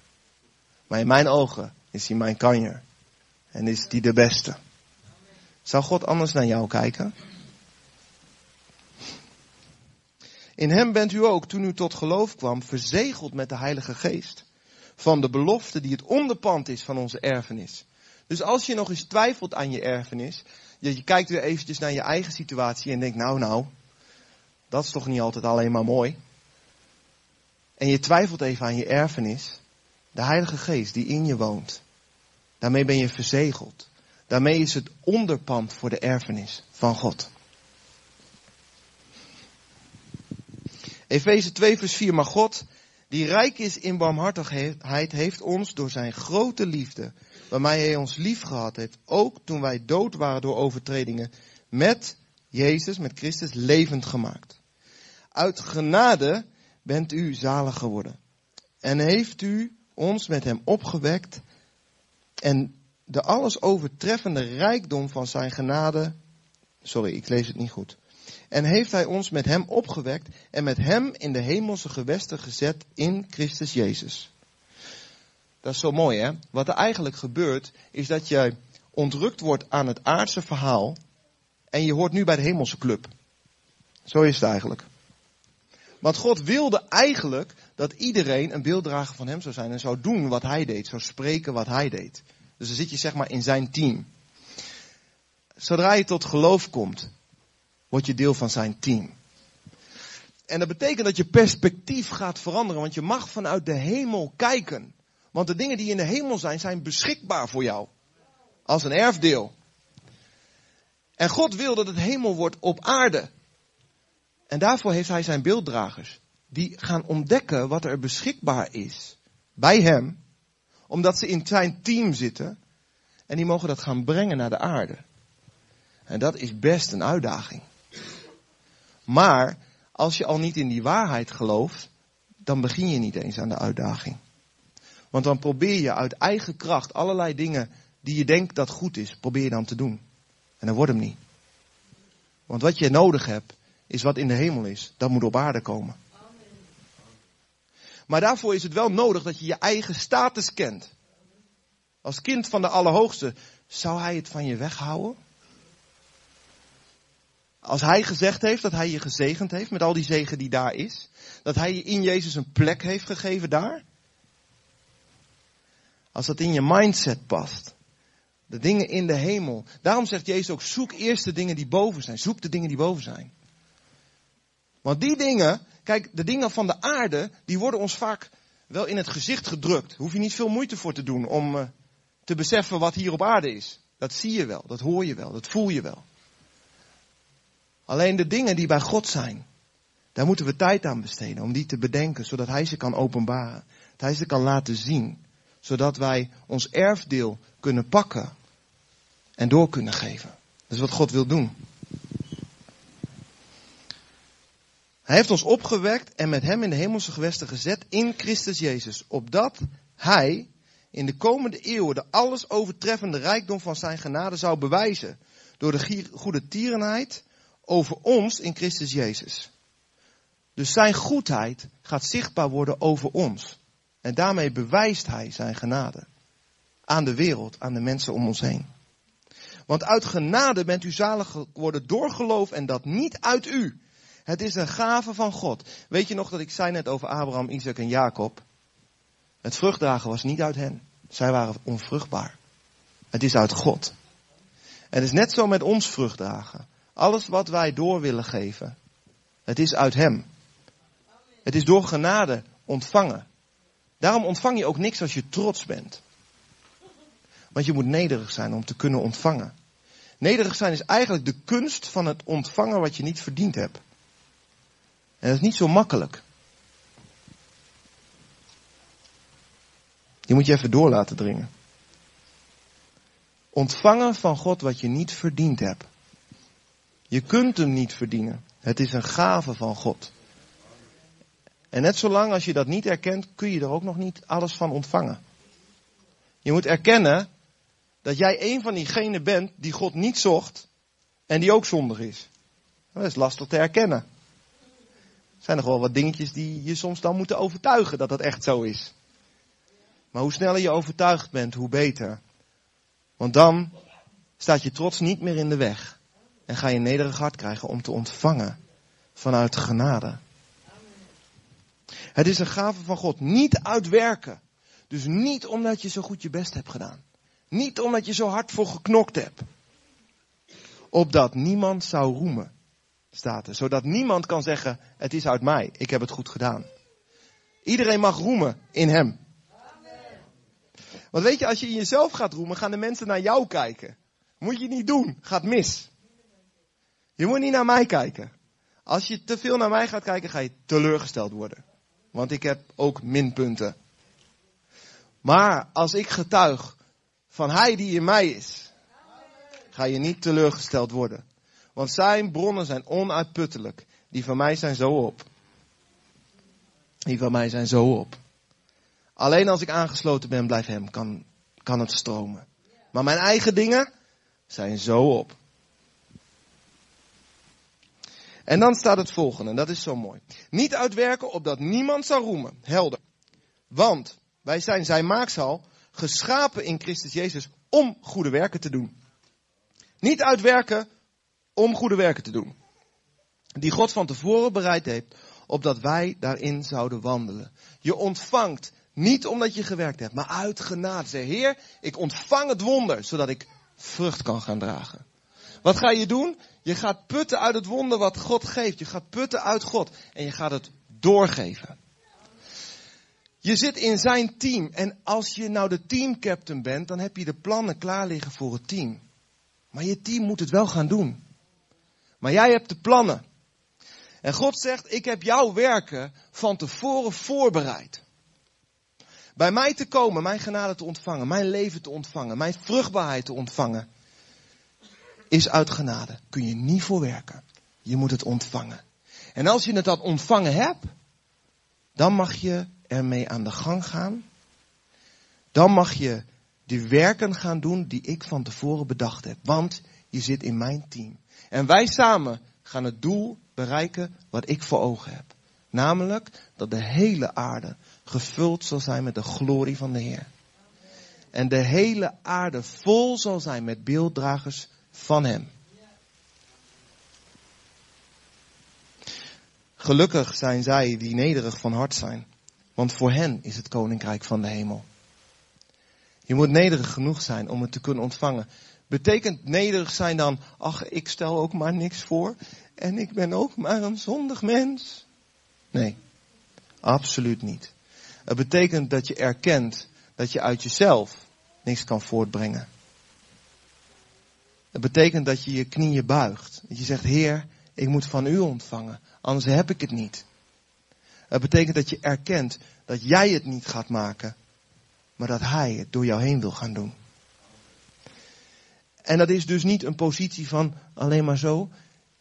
Maar in mijn ogen is hij mijn kanjer. En is hij de beste. Zou God anders naar jou kijken? In hem bent u ook, toen u tot geloof kwam, verzegeld met de Heilige Geest. Van de belofte die het onderpand is van onze erfenis. Dus als je nog eens twijfelt aan je erfenis, je, je kijkt weer eventjes naar je eigen situatie en denkt, nou nou, dat is toch niet altijd alleen maar mooi. En je twijfelt even aan je erfenis, de Heilige Geest die in je woont. Daarmee ben je verzegeld. Daarmee is het onderpand voor de erfenis van God. Efeze 2 vers 4, maar God, die rijk is in barmhartigheid, heeft ons door zijn grote liefde, waarmee hij ons lief gehad heeft, ook toen wij dood waren door overtredingen, met Jezus, met Christus, levend gemaakt. Uit genade bent u zalig geworden. En heeft u ons met hem opgewekt en de alles overtreffende rijkdom van zijn genade sorry, ik lees het niet goed. En heeft hij ons met hem opgewekt en met hem in de hemelse gewesten gezet in Christus Jezus. Dat is zo mooi hè. Wat er eigenlijk gebeurt is dat je ontrukt wordt aan het aardse verhaal en je hoort nu bij de hemelse club. Zo is het eigenlijk. Want God wilde eigenlijk dat iedereen een beelddrager van hem zou zijn en zou doen wat hij deed, zou spreken wat hij deed. Dus dan zit je zeg maar in zijn team. Zodra je tot geloof komt, word je deel van zijn team. En dat betekent dat je perspectief gaat veranderen, want je mag vanuit de hemel kijken. Want de dingen die in de hemel zijn, zijn beschikbaar voor jou. Als een erfdeel. En God wil dat het hemel wordt op aarde. En daarvoor heeft hij zijn beelddragers. Die gaan ontdekken wat er beschikbaar is. Bij hem. Omdat ze in zijn team zitten. En die mogen dat gaan brengen naar de aarde. En dat is best een uitdaging. Maar als je al niet in die waarheid gelooft, dan begin je niet eens aan de uitdaging. Want dan probeer je uit eigen kracht allerlei dingen die je denkt dat goed is, probeer je dan te doen. En dan wordt hem niet. Want wat je nodig hebt, is wat in de hemel is. Dat moet op aarde komen. Maar daarvoor is het wel nodig dat je je eigen status kent. Als kind van de Allerhoogste, zou hij het van je weghouden? Als hij gezegd heeft dat hij je gezegend heeft met al die zegen die daar is. Dat hij je in Jezus een plek heeft gegeven daar. Als dat in je mindset past. De dingen in de hemel. Daarom zegt Jezus ook, zoek eerst de dingen die boven zijn. Zoek de dingen die boven zijn. Want die dingen, kijk, de dingen van de aarde, die worden ons vaak wel in het gezicht gedrukt. Hoef je niet veel moeite voor te doen om uh, te beseffen wat hier op aarde is. Dat zie je wel, dat hoor je wel, dat voel je wel. Alleen de dingen die bij God zijn, daar moeten we tijd aan besteden om die te bedenken, zodat Hij ze kan openbaren. Dat Hij ze kan laten zien, zodat wij ons erfdeel kunnen pakken en door kunnen geven. Dat is wat God wil doen. Hij heeft ons opgewekt en met hem in de hemelse gewesten gezet in Christus Jezus. Opdat hij in de komende eeuwen de alles overtreffende rijkdom van zijn genade zou bewijzen. Door de goede tierenheid over ons in Christus Jezus. Dus zijn goedheid gaat zichtbaar worden over ons. En daarmee bewijst hij zijn genade. Aan de wereld, aan de mensen om ons heen. Want uit genade bent u zalig geworden door geloof en dat niet uit u. Het is een gave van God. Weet je nog dat ik zei net over Abraham, Isaac en Jacob? Het vruchtdragen was niet uit hen. Zij waren onvruchtbaar. Het is uit God. Het is net zo met ons vruchtdragen. Alles wat wij door willen geven, het is uit Hem. Het is door genade ontvangen. Daarom ontvang je ook niks als je trots bent. Want je moet nederig zijn om te kunnen ontvangen. Nederig zijn is eigenlijk de kunst van het ontvangen wat je niet verdiend hebt. En dat is niet zo makkelijk. Die moet je even door laten dringen. Ontvangen van God wat je niet verdiend hebt. Je kunt hem niet verdienen. Het is een gave van God. En net zolang als je dat niet erkent, kun je er ook nog niet alles van ontvangen. Je moet erkennen dat jij een van diegenen bent die God niet zocht en die ook zondig is. Dat is lastig te erkennen. Er zijn nog wel wat dingetjes die je soms dan moeten overtuigen dat dat echt zo is. Maar hoe sneller je overtuigd bent, hoe beter. Want dan staat je trots niet meer in de weg. En ga je een nederig hart krijgen om te ontvangen vanuit genade. Het is een gave van God. Niet uitwerken. Dus niet omdat je zo goed je best hebt gedaan. Niet omdat je zo hard voor geknokt hebt. Opdat niemand zou roemen. Staat er. Zodat niemand kan zeggen, het is uit mij. Ik heb het goed gedaan. Iedereen mag roemen in hem. Want weet je, als je in jezelf gaat roemen, gaan de mensen naar jou kijken. Moet je niet doen. Gaat mis. Je moet niet naar mij kijken. Als je te veel naar mij gaat kijken, ga je teleurgesteld worden. Want ik heb ook minpunten. Maar als ik getuig van Hij die in mij is, ga je niet teleurgesteld worden. Want zijn bronnen zijn onuitputtelijk. Die van mij zijn zo op. Die van mij zijn zo op. Alleen als ik aangesloten ben, blijf hem, kan, kan het stromen. Maar mijn eigen dingen zijn zo op. En dan staat het volgende, en dat is zo mooi. Niet uitwerken opdat niemand zou roemen. Helder. Want wij zijn zijn maaksel, geschapen in Christus Jezus om goede werken te doen. Niet uitwerken om goede werken te doen. Die God van tevoren bereid heeft, opdat wij daarin zouden wandelen. Je ontvangt niet omdat je gewerkt hebt, maar uit genade. Zeg, Heer, ik ontvang het wonder, zodat ik vrucht kan gaan dragen. Wat ga je doen? Je gaat putten uit het wonder wat God geeft. Je gaat putten uit God. En je gaat het doorgeven. Je zit in zijn team. En als je nou de teamcaptain bent, dan heb je de plannen klaar liggen voor het team. Maar je team moet het wel gaan doen. Maar jij hebt de plannen. En God zegt, ik heb jouw werken van tevoren voorbereid. Bij mij te komen, mijn genade te ontvangen, mijn leven te ontvangen, mijn vruchtbaarheid te ontvangen, is uit genade. Kun je niet voor werken. Je moet het ontvangen. En als je het dan ontvangen hebt, dan mag je ermee aan de gang gaan. Dan mag je de werken gaan doen die ik van tevoren bedacht heb. Want je zit in mijn team. En wij samen gaan het doel bereiken wat ik voor ogen heb. Namelijk dat de hele aarde gevuld zal zijn met de glorie van de Heer. En de hele aarde vol zal zijn met beelddragers van Hem. Gelukkig zijn zij die nederig van hart zijn, want voor hen is het koninkrijk van de hemel. Je moet nederig genoeg zijn om het te kunnen ontvangen. Betekent nederig zijn dan, ach, ik stel ook maar niks voor en ik ben ook maar een zondig mens? Nee, absoluut niet. Het betekent dat je erkent dat je uit jezelf niks kan voortbrengen. Het betekent dat je je knieën buigt. Dat je zegt, Heer, ik moet van u ontvangen, anders heb ik het niet. Het betekent dat je erkent dat jij het niet gaat maken, maar dat Hij het door jou heen wil gaan doen. En dat is dus niet een positie van alleen maar zo.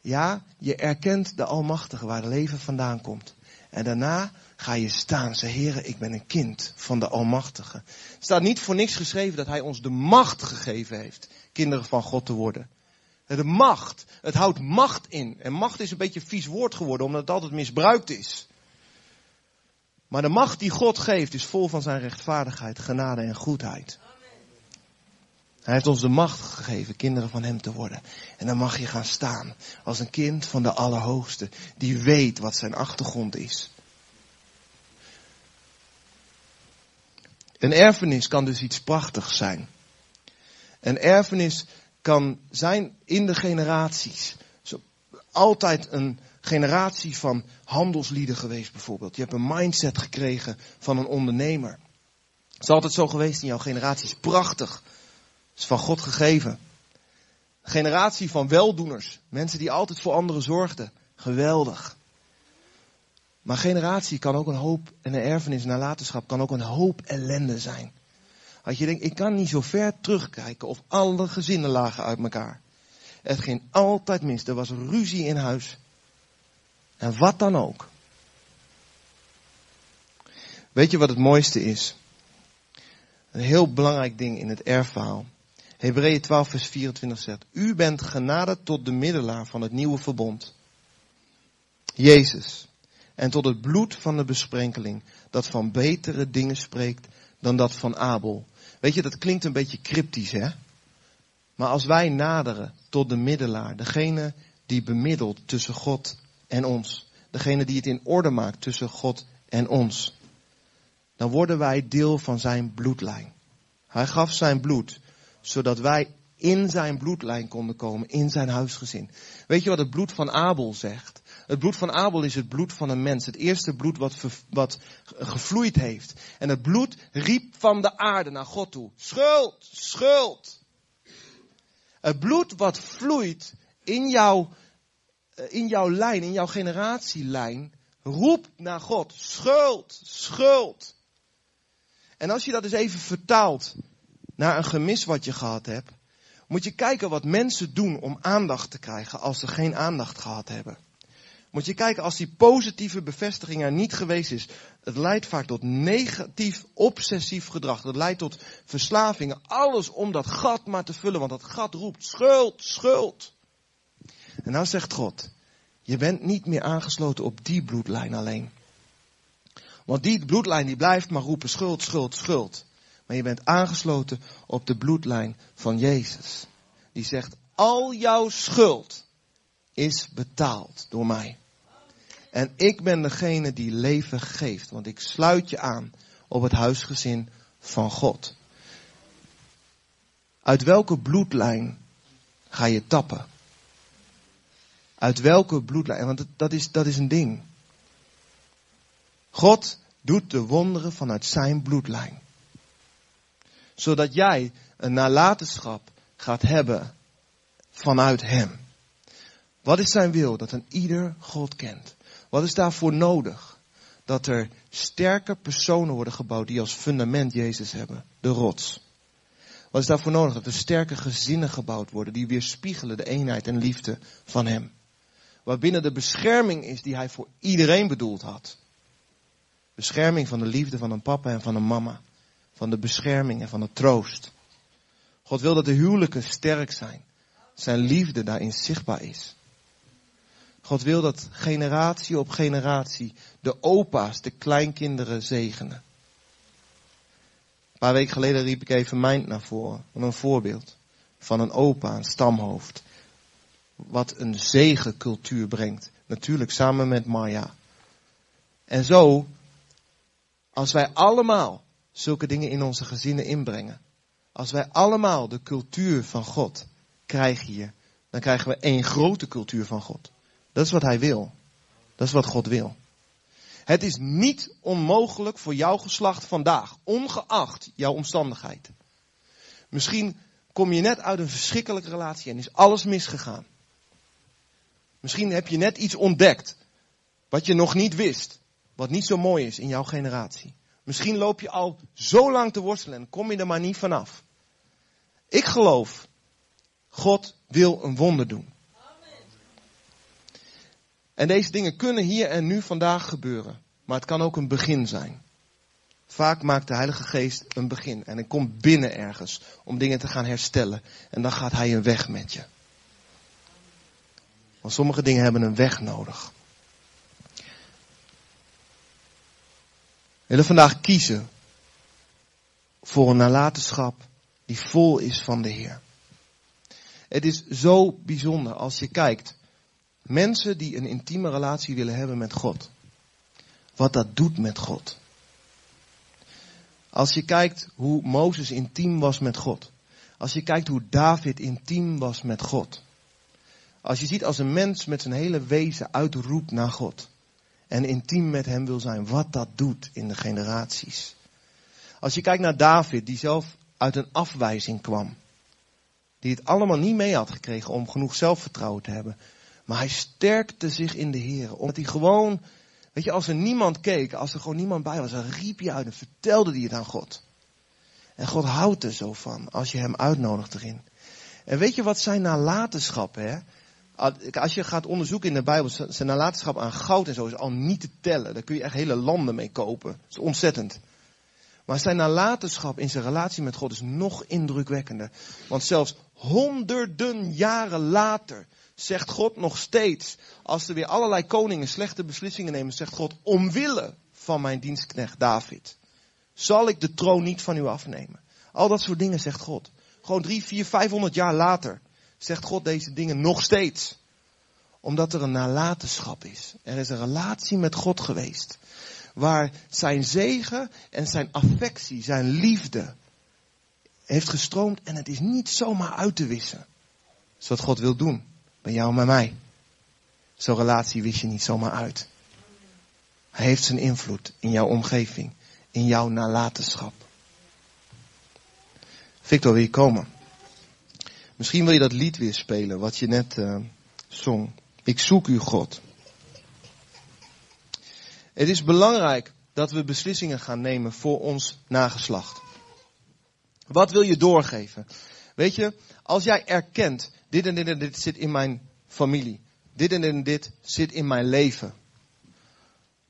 Ja, je erkent de Almachtige waar het leven vandaan komt. En daarna ga je staan. Zeg, heren, ik ben een kind van de Almachtige. Het staat niet voor niks geschreven dat hij ons de macht gegeven heeft. Kinderen van God te worden. De macht. Het houdt macht in. En macht is een beetje een vies woord geworden omdat het altijd misbruikt is. Maar de macht die God geeft is vol van zijn rechtvaardigheid, genade en goedheid. Hij heeft ons de macht gegeven kinderen van Hem te worden. En dan mag je gaan staan als een kind van de Allerhoogste, die weet wat zijn achtergrond is. Een erfenis kan dus iets prachtigs zijn. Een erfenis kan zijn in de generaties. Altijd een generatie van handelslieden geweest bijvoorbeeld. Je hebt een mindset gekregen van een ondernemer. Het is altijd zo geweest in jouw generaties. Prachtig is van God gegeven. Een generatie van weldoeners. Mensen die altijd voor anderen zorgden. Geweldig. Maar generatie kan ook een hoop, en een erfenis, nalatenschap kan ook een hoop ellende zijn. Als je denkt, ik kan niet zo ver terugkijken of alle gezinnen lagen uit elkaar. Het ging altijd mis. Er was ruzie in huis. En wat dan ook. Weet je wat het mooiste is? Een heel belangrijk ding in het erfverhaal Hebreeën 12 vers 24 zegt, u bent genaderd tot de middelaar van het nieuwe verbond. Jezus. En tot het bloed van de besprenkeling, dat van betere dingen spreekt dan dat van Abel. Weet je, dat klinkt een beetje cryptisch, hè? Maar als wij naderen tot de middelaar, degene die bemiddelt tussen God en ons, degene die het in orde maakt tussen God en ons, dan worden wij deel van zijn bloedlijn. Hij gaf zijn bloed zodat wij in zijn bloedlijn konden komen, in zijn huisgezin. Weet je wat het bloed van Abel zegt? Het bloed van Abel is het bloed van een mens. Het eerste bloed wat, wat gevloeid heeft. En het bloed riep van de aarde naar God toe. Schuld, schuld. Het bloed wat vloeit in jouw, eh, in jouw lijn, in jouw generatielijn, roept naar God. Schuld, schuld. En als je dat eens even vertaalt naar een gemis wat je gehad hebt, moet je kijken wat mensen doen om aandacht te krijgen als ze geen aandacht gehad hebben. Moet je kijken als die positieve bevestiging er niet geweest is. Het leidt vaak tot negatief, obsessief gedrag. Dat leidt tot verslavingen. Alles om dat gat maar te vullen, want dat gat roept schuld, schuld. En nou zegt God, Je bent niet meer aangesloten op die bloedlijn alleen. Want die bloedlijn die blijft maar roepen schuld, schuld, schuld. Maar je bent aangesloten op de bloedlijn van Jezus. Die zegt, al jouw schuld is betaald door mij. En ik ben degene die leven geeft, want ik sluit je aan op het huisgezin van God. Uit welke bloedlijn ga je tappen? Uit welke bloedlijn? Want dat is, dat is een ding. God doet de wonderen vanuit zijn bloedlijn. Zodat jij een nalatenschap gaat hebben vanuit hem. Wat is zijn wil? Dat een ieder God kent. Wat is daarvoor nodig? Dat er sterke personen worden gebouwd die als fundament Jezus hebben. De rots. Wat is daarvoor nodig? Dat er sterke gezinnen gebouwd worden die weerspiegelen de eenheid en liefde van Hem. Waarbinnen de bescherming is die Hij voor iedereen bedoeld had. Bescherming van de liefde van een papa en van een mama. Van de bescherming en van de troost. God wil dat de huwelijken sterk zijn. Zijn liefde daarin zichtbaar is. God wil dat generatie op generatie de opa's de kleinkinderen zegenen. Een paar weken geleden riep ik even Mind naar voren. Een voorbeeld van een opa, een stamhoofd. Wat een zegencultuur brengt. Natuurlijk samen met Maya. En zo, als wij allemaal zulke dingen in onze gezinnen inbrengen. Als wij allemaal de cultuur van God krijgen hier. Dan krijgen we één grote cultuur van God. Dat is wat hij wil. Dat is wat God wil. Het is niet onmogelijk voor jouw geslacht vandaag, ongeacht jouw omstandigheid. Misschien kom je net uit een verschrikkelijke relatie en is alles misgegaan. Misschien heb je net iets ontdekt wat je nog niet wist, wat niet zo mooi is in jouw generatie. Misschien loop je al zo lang te worstelen en kom je er maar niet vanaf. Ik geloof, God wil een wonder doen. En deze dingen kunnen hier en nu vandaag gebeuren. Maar het kan ook een begin zijn. Vaak maakt de Heilige Geest een begin. En hij komt binnen ergens om dingen te gaan herstellen. En dan gaat hij een weg met je. Want sommige dingen hebben een weg nodig. We willen vandaag kiezen voor een nalatenschap die vol is van de Heer. Het is zo bijzonder als je kijkt Mensen die een intieme relatie willen hebben met God. Wat dat doet met God. Als je kijkt hoe Mozes intiem was met God. Als je kijkt hoe David intiem was met God. Als je ziet als een mens met zijn hele wezen uitroept naar God. En intiem met hem wil zijn. Wat dat doet in de generaties. Als je kijkt naar David die zelf uit een afwijzing kwam. Die het allemaal niet mee had gekregen om genoeg zelfvertrouwen te hebben. Maar hij sterkte zich in de Heer. Omdat hij gewoon, weet je, als er niemand keek, als er gewoon niemand bij was, dan riep hij uit en vertelde hij het aan God. En God houdt er zo van, als je hem uitnodigt erin. En weet je wat zijn nalatenschap, hè? Als je gaat onderzoeken in de Bijbel, zijn nalatenschap aan goud en zo is al niet te tellen. Daar kun je echt hele landen mee kopen. Dat is ontzettend. Maar zijn nalatenschap in zijn relatie met God is nog indrukwekkender. Want zelfs honderden jaren later zegt God nog steeds, als er weer allerlei koningen slechte beslissingen nemen, zegt God, omwille van mijn dienstknecht David, zal ik de troon niet van u afnemen. Al dat soort dingen zegt God. Gewoon drie, vier, vijfhonderd jaar later zegt God deze dingen nog steeds. Omdat er een nalatenschap is. Er is een relatie met God geweest. Waar zijn zegen en zijn affectie, zijn liefde heeft gestroomd en het is niet zomaar uit te wissen. Dat is wat God wil doen. Bij jou en bij mij. Zo'n relatie wist je niet zomaar uit. Hij heeft zijn invloed in jouw omgeving. In jouw nalatenschap. Victor, wil je komen? Misschien wil je dat lied weer spelen wat je net uh, zong. Ik zoek u God. Het is belangrijk dat we beslissingen gaan nemen voor ons nageslacht. Wat wil je doorgeven? Weet je, als jij erkent dit en dit en dit zit in mijn familie. Dit en dit en dit zit in mijn leven.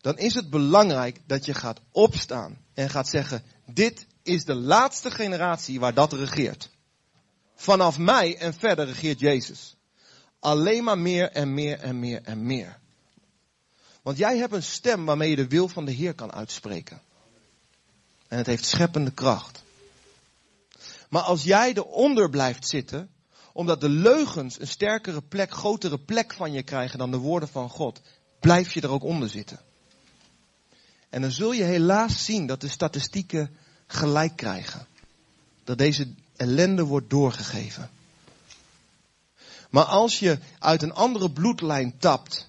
Dan is het belangrijk dat je gaat opstaan en gaat zeggen, dit is de laatste generatie waar dat regeert. Vanaf mij en verder regeert Jezus. Alleen maar meer en meer en meer en meer. Want jij hebt een stem waarmee je de wil van de Heer kan uitspreken. En het heeft scheppende kracht. Maar als jij eronder blijft zitten, omdat de leugens een sterkere plek, grotere plek van je krijgen dan de woorden van God, blijf je er ook onder zitten. En dan zul je helaas zien dat de statistieken gelijk krijgen. Dat deze ellende wordt doorgegeven. Maar als je uit een andere bloedlijn tapt.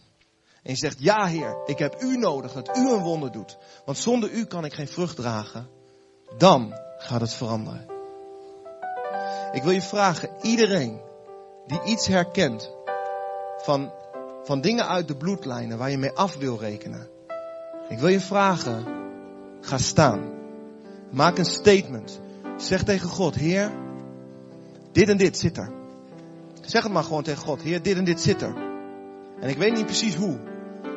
En je zegt, ja Heer, ik heb u nodig dat u een wonder doet. Want zonder u kan ik geen vrucht dragen. Dan gaat het veranderen. Ik wil je vragen, iedereen die iets herkent van, van dingen uit de bloedlijnen waar je mee af wil rekenen. Ik wil je vragen, ga staan. Maak een statement. Zeg tegen God, Heer, dit en dit zit er. Zeg het maar gewoon tegen God, Heer, dit en dit zit er. En ik weet niet precies hoe,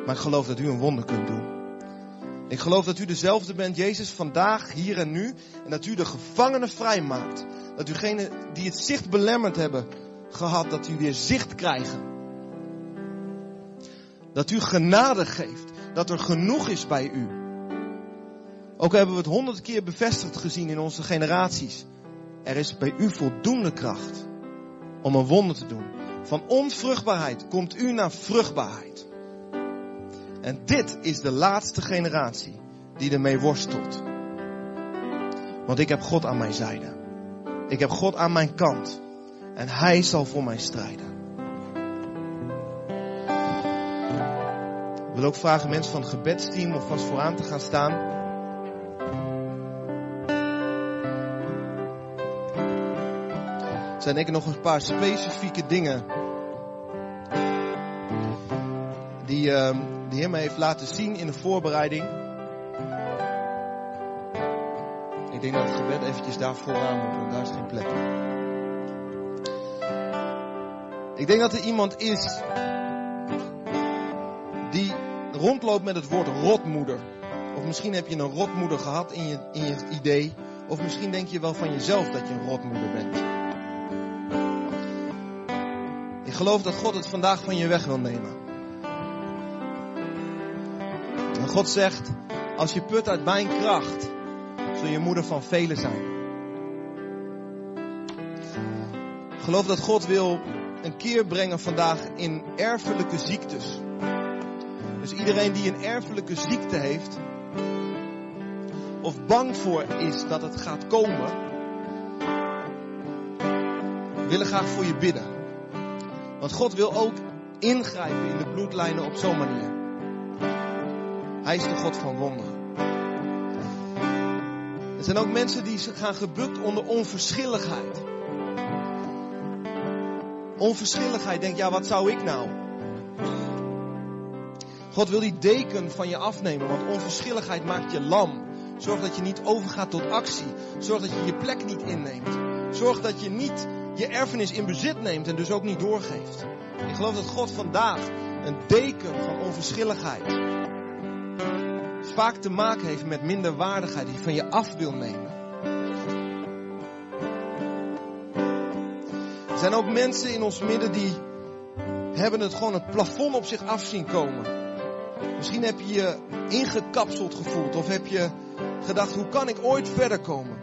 maar ik geloof dat u een wonder kunt doen. Ik geloof dat u dezelfde bent, Jezus, vandaag, hier en nu. En dat u de gevangenen vrijmaakt. Dat ugenen die het zicht belemmerd hebben gehad, dat u weer zicht krijgen. Dat u genade geeft. Dat er genoeg is bij u. Ook hebben we het honderd keer bevestigd gezien in onze generaties. Er is bij u voldoende kracht om een wonder te doen. Van onvruchtbaarheid komt u naar vruchtbaarheid. En dit is de laatste generatie die ermee worstelt. Want ik heb God aan mijn zijde. Ik heb God aan mijn kant. En Hij zal voor mij strijden. Ik wil ook vragen mensen van het gebedsteam of vast vooraan te gaan staan. Zijn denk ik nog een paar specifieke dingen die uh, de Heer me heeft laten zien in de voorbereiding. Ik denk dat het gebed eventjes daar vooraan moet, want daar is geen plek. Ik denk dat er iemand is die rondloopt met het woord rotmoeder. Of misschien heb je een rotmoeder gehad in je, in je idee. Of misschien denk je wel van jezelf dat je een rotmoeder bent. Ik geloof dat God het vandaag van je weg wil nemen. En God zegt, als je put uit mijn kracht, zul je moeder van velen zijn. Ik geloof dat God wil een keer brengen vandaag in erfelijke ziektes. Dus iedereen die een erfelijke ziekte heeft, of bang voor is dat het gaat komen, willen graag voor je bidden. Want God wil ook ingrijpen in de bloedlijnen op zo'n manier. Hij is de God van wonderen. Er zijn ook mensen die gaan gebukt onder onverschilligheid. Onverschilligheid, denk ja, wat zou ik nou? God wil die deken van je afnemen, want onverschilligheid maakt je lam. Zorg dat je niet overgaat tot actie. Zorg dat je je plek niet inneemt. Zorg dat je niet je erfenis in bezit neemt en dus ook niet doorgeeft. Ik geloof dat God vandaag een deken van onverschilligheid vaak te maken heeft met minderwaardigheid die van je af wil nemen. Er zijn ook mensen in ons midden die hebben het gewoon het plafond op zich af zien komen. Misschien heb je je ingekapseld gevoeld of heb je gedacht, hoe kan ik ooit verder komen?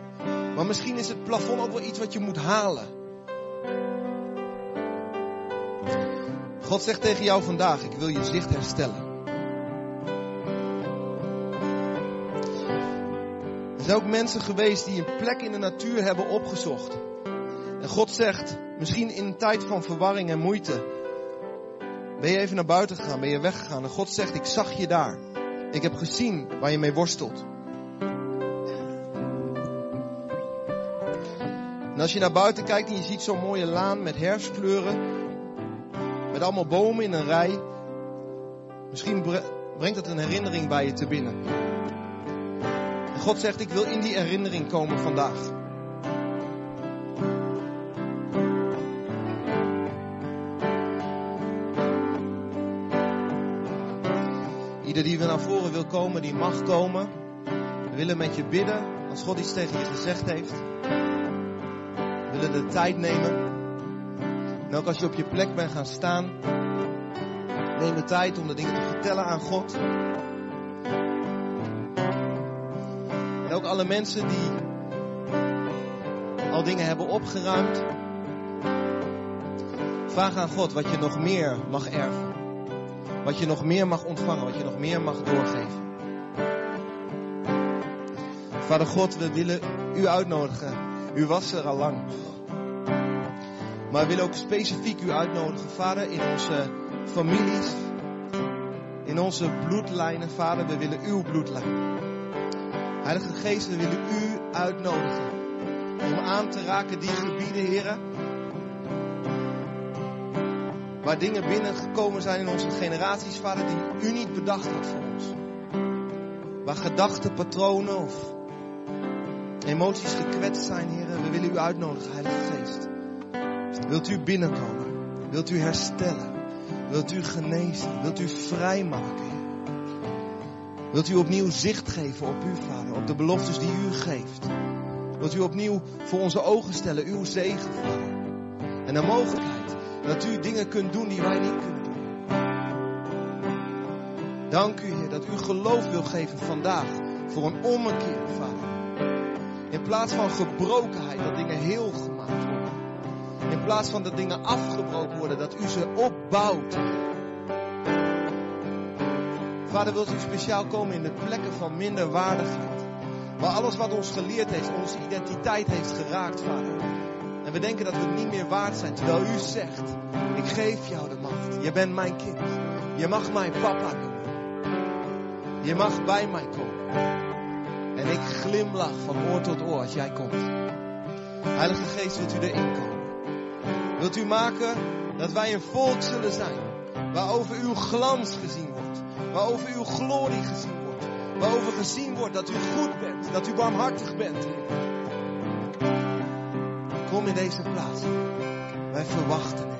Maar misschien is het plafond ook wel iets wat je moet halen. God zegt tegen jou vandaag, ik wil je zicht herstellen. Zijn ook mensen geweest die een plek in de natuur hebben opgezocht. En God zegt, misschien in een tijd van verwarring en moeite, ben je even naar buiten gegaan, ben je weggegaan. En God zegt, ik zag je daar. Ik heb gezien waar je mee worstelt. En als je naar buiten kijkt en je ziet zo'n mooie laan met herfstkleuren, met allemaal bomen in een rij, misschien brengt het een herinnering bij je te binnen. God zegt, ik wil in die herinnering komen vandaag. Ieder die weer naar voren wil komen, die mag komen. We willen met je bidden als God iets tegen je gezegd heeft. We willen de tijd nemen. En ook als je op je plek bent gaan staan, neem de tijd om de dingen te vertellen aan God. Ook alle mensen die al dingen hebben opgeruimd. Vraag aan God wat je nog meer mag erven. Wat je nog meer mag ontvangen, wat je nog meer mag doorgeven. Vader God, we willen u uitnodigen. U was er al lang. Maar we willen ook specifiek u uitnodigen, Vader, in onze families, in onze bloedlijnen, Vader. We willen uw bloedlijn. Heilige Geest, we willen u uitnodigen om aan te raken die gebieden, heren. Waar dingen binnengekomen zijn in onze generaties, Vader, die u niet bedacht had voor ons. Waar gedachten, patronen of emoties gekwetst zijn, heren. We willen u uitnodigen, Heilige Geest. Wilt u binnenkomen? Wilt u herstellen? Wilt u genezen? Wilt u vrijmaken? Wilt u opnieuw zicht geven op u, Vader, op de beloftes die u geeft? Wilt u opnieuw voor onze ogen stellen, uw zegen, Vader? En de mogelijkheid dat u dingen kunt doen die wij niet kunnen doen. Dank u, Heer, dat u geloof wil geven vandaag voor een ommekeer, Vader. In plaats van gebrokenheid, dat dingen heel gemaakt worden. In plaats van dat dingen afgebroken worden, dat u ze opbouwt. Vader, wilt u speciaal komen in de plekken van minderwaardigheid. Waar alles wat ons geleerd heeft, onze identiteit heeft geraakt, Vader. En we denken dat we niet meer waard zijn, terwijl u zegt, ik geef jou de macht. Je bent mijn kind. Je mag mijn papa noemen. Je mag bij mij komen. En ik glimlach van oor tot oor als jij komt. Heilige Geest, wilt u erin komen? Wilt u maken dat wij een volk zullen zijn waarover uw glans gezien waarover uw glorie gezien wordt, waarover gezien wordt dat u goed bent, dat u barmhartig bent. Kom in deze plaats. Wij verwachten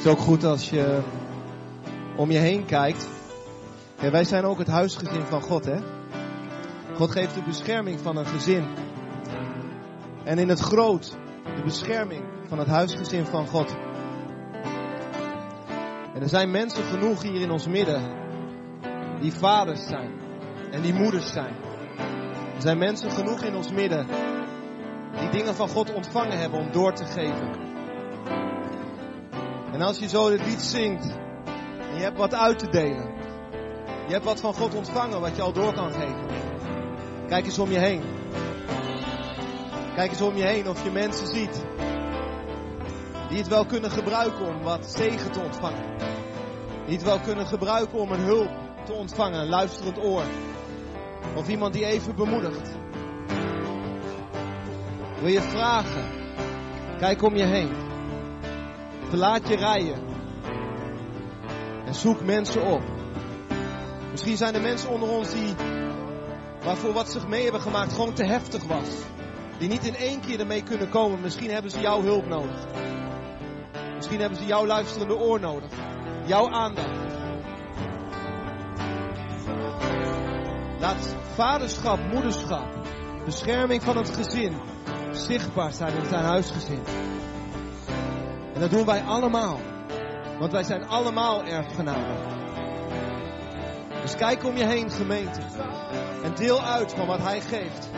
Het is ook goed als je om je heen kijkt. Ja, wij zijn ook het huisgezin van God, hè? God geeft de bescherming van een gezin. En in het groot de bescherming van het huisgezin van God. En er zijn mensen genoeg hier in ons midden die vaders zijn en die moeders zijn. Er zijn mensen genoeg in ons midden die dingen van God ontvangen hebben om door te geven. En als je zo dit lied zingt en je hebt wat uit te delen, je hebt wat van God ontvangen wat je al door kan geven. Kijk eens om je heen. Kijk eens om je heen of je mensen ziet die het wel kunnen gebruiken om wat zegen te ontvangen. Die het wel kunnen gebruiken om een hulp te ontvangen, een luisterend oor. Of iemand die even bemoedigt. Wil je vragen? Kijk om je heen. Verlaat je rijen. En zoek mensen op. Misschien zijn er mensen onder ons die, waarvoor wat ze mee hebben gemaakt gewoon te heftig was. Die niet in één keer ermee kunnen komen. Misschien hebben ze jouw hulp nodig. Misschien hebben ze jouw luisterende oor nodig. Jouw aandacht. Laat vaderschap, moederschap, bescherming van het gezin zichtbaar zijn in zijn huisgezin. Dat doen wij allemaal. Want wij zijn allemaal erfgenamen. Dus kijk om je heen, gemeente. En deel uit van wat hij geeft.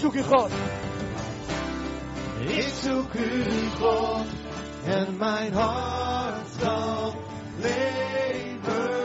Zoek u, God. Ik zoek u, God. En mijn hart zal leven.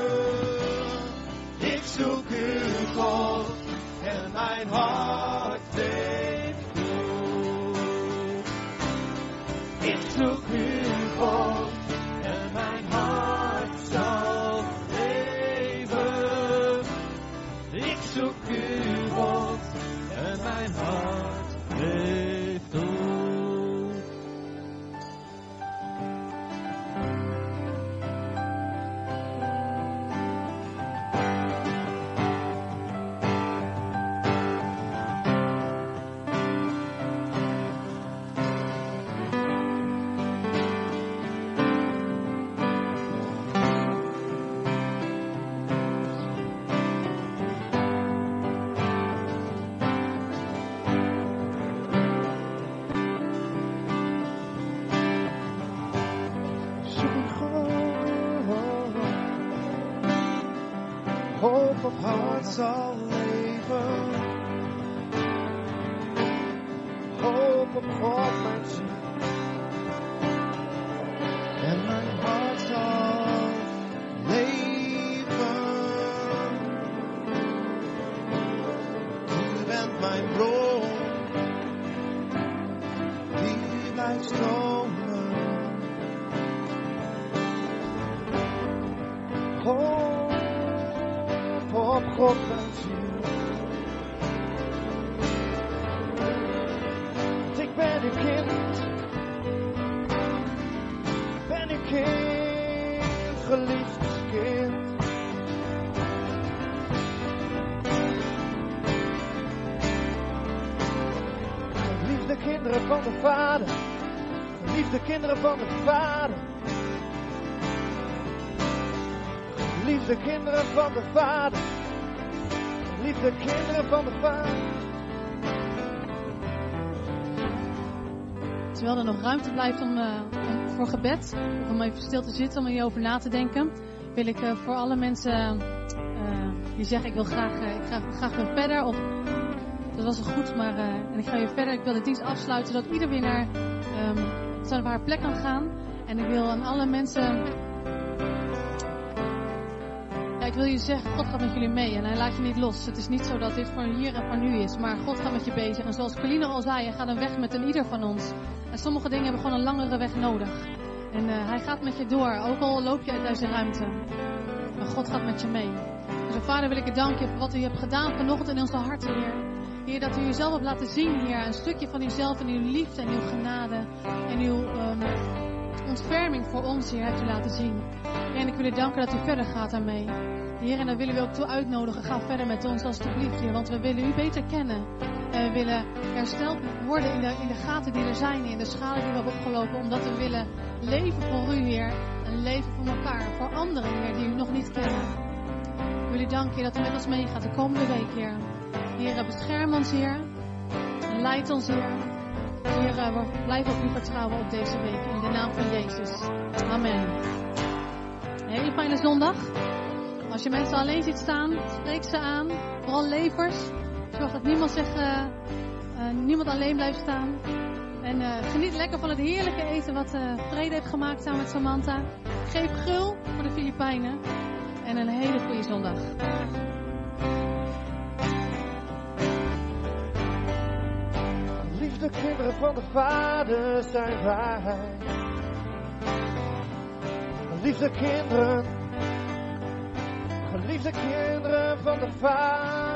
Hart zal leven. Hoop op God, mijn ziel. En mijn hart zal leven. U bent mijn bron. Die God, ziel. Ik ben uw kind. kind, geliefd kind. Geliefde kinderen van de Vader, geliefde kinderen van de Vader. Geliefde kinderen van de Vader, geliefde kinderen van de Vader. Terwijl er nog ruimte blijft om, eh, voor gebed, om even stil te zitten, om hierover na te denken, wil ik eh, voor alle mensen eh, die zeggen ik wil graag, ik ga graag weer verder of dat was al goed, maar en ik ga weer verder. Ik wil de dienst afsluiten zodat ieder weer naar ehm, zijn of haar plek kan gaan. En ik wil aan alle mensen wil je zeggen, God gaat met jullie mee en hij laat je niet los. Het is niet zo dat dit voor hier en voor nu is, maar God gaat met je bezig. En zoals Colino al zei, hij gaat een weg met een ieder van ons. En sommige dingen hebben gewoon een langere weg nodig. En eh, hij gaat met je door, ook al loop je uit deze ruimte. Maar God gaat met je mee. Dus vader wil ik je danken voor wat u hebt gedaan vanochtend in onze harten, Heer. Heer, dat u jezelf hebt laten zien, Heer. Een stukje van uzelf en uw liefde en uw genade. En uw ehm, ontferming voor ons, Heer, hebt u laten zien. En ik wil u danken dat u verder gaat daarmee. Heer, en daar willen we ook toe uitnodigen. Ga verder met ons alstublieft, Heer. Want we willen u beter kennen. En we willen hersteld worden in de, in de gaten die er zijn. In de schade die we hebben opgelopen. Omdat we willen leven voor u, Heer. En leven voor elkaar. Voor anderen, Heer, die u nog niet kennen. Ik wil u danken, Heer, dat u met ons meegaat de komende week, Heer. Heer, bescherm ons, Heer. En leid ons, Heer. Heer, eh, we blijven op u vertrouwen op deze week. In de naam van Jezus. Amen. Een hele fijne zondag. Als je mensen alleen ziet staan, spreek ze aan. Vooral levers. Zorg dat niemand, zich, eh, eh, niemand alleen blijft staan. En eh, geniet lekker van het heerlijke eten wat Vrede heeft gemaakt samen met Samantha. Geef gul voor de Filipijnen. En een hele goede zondag. Liefde kinderen van de Vader zijn wij. Liefde kinderen, geliefde kinderen van de Vader.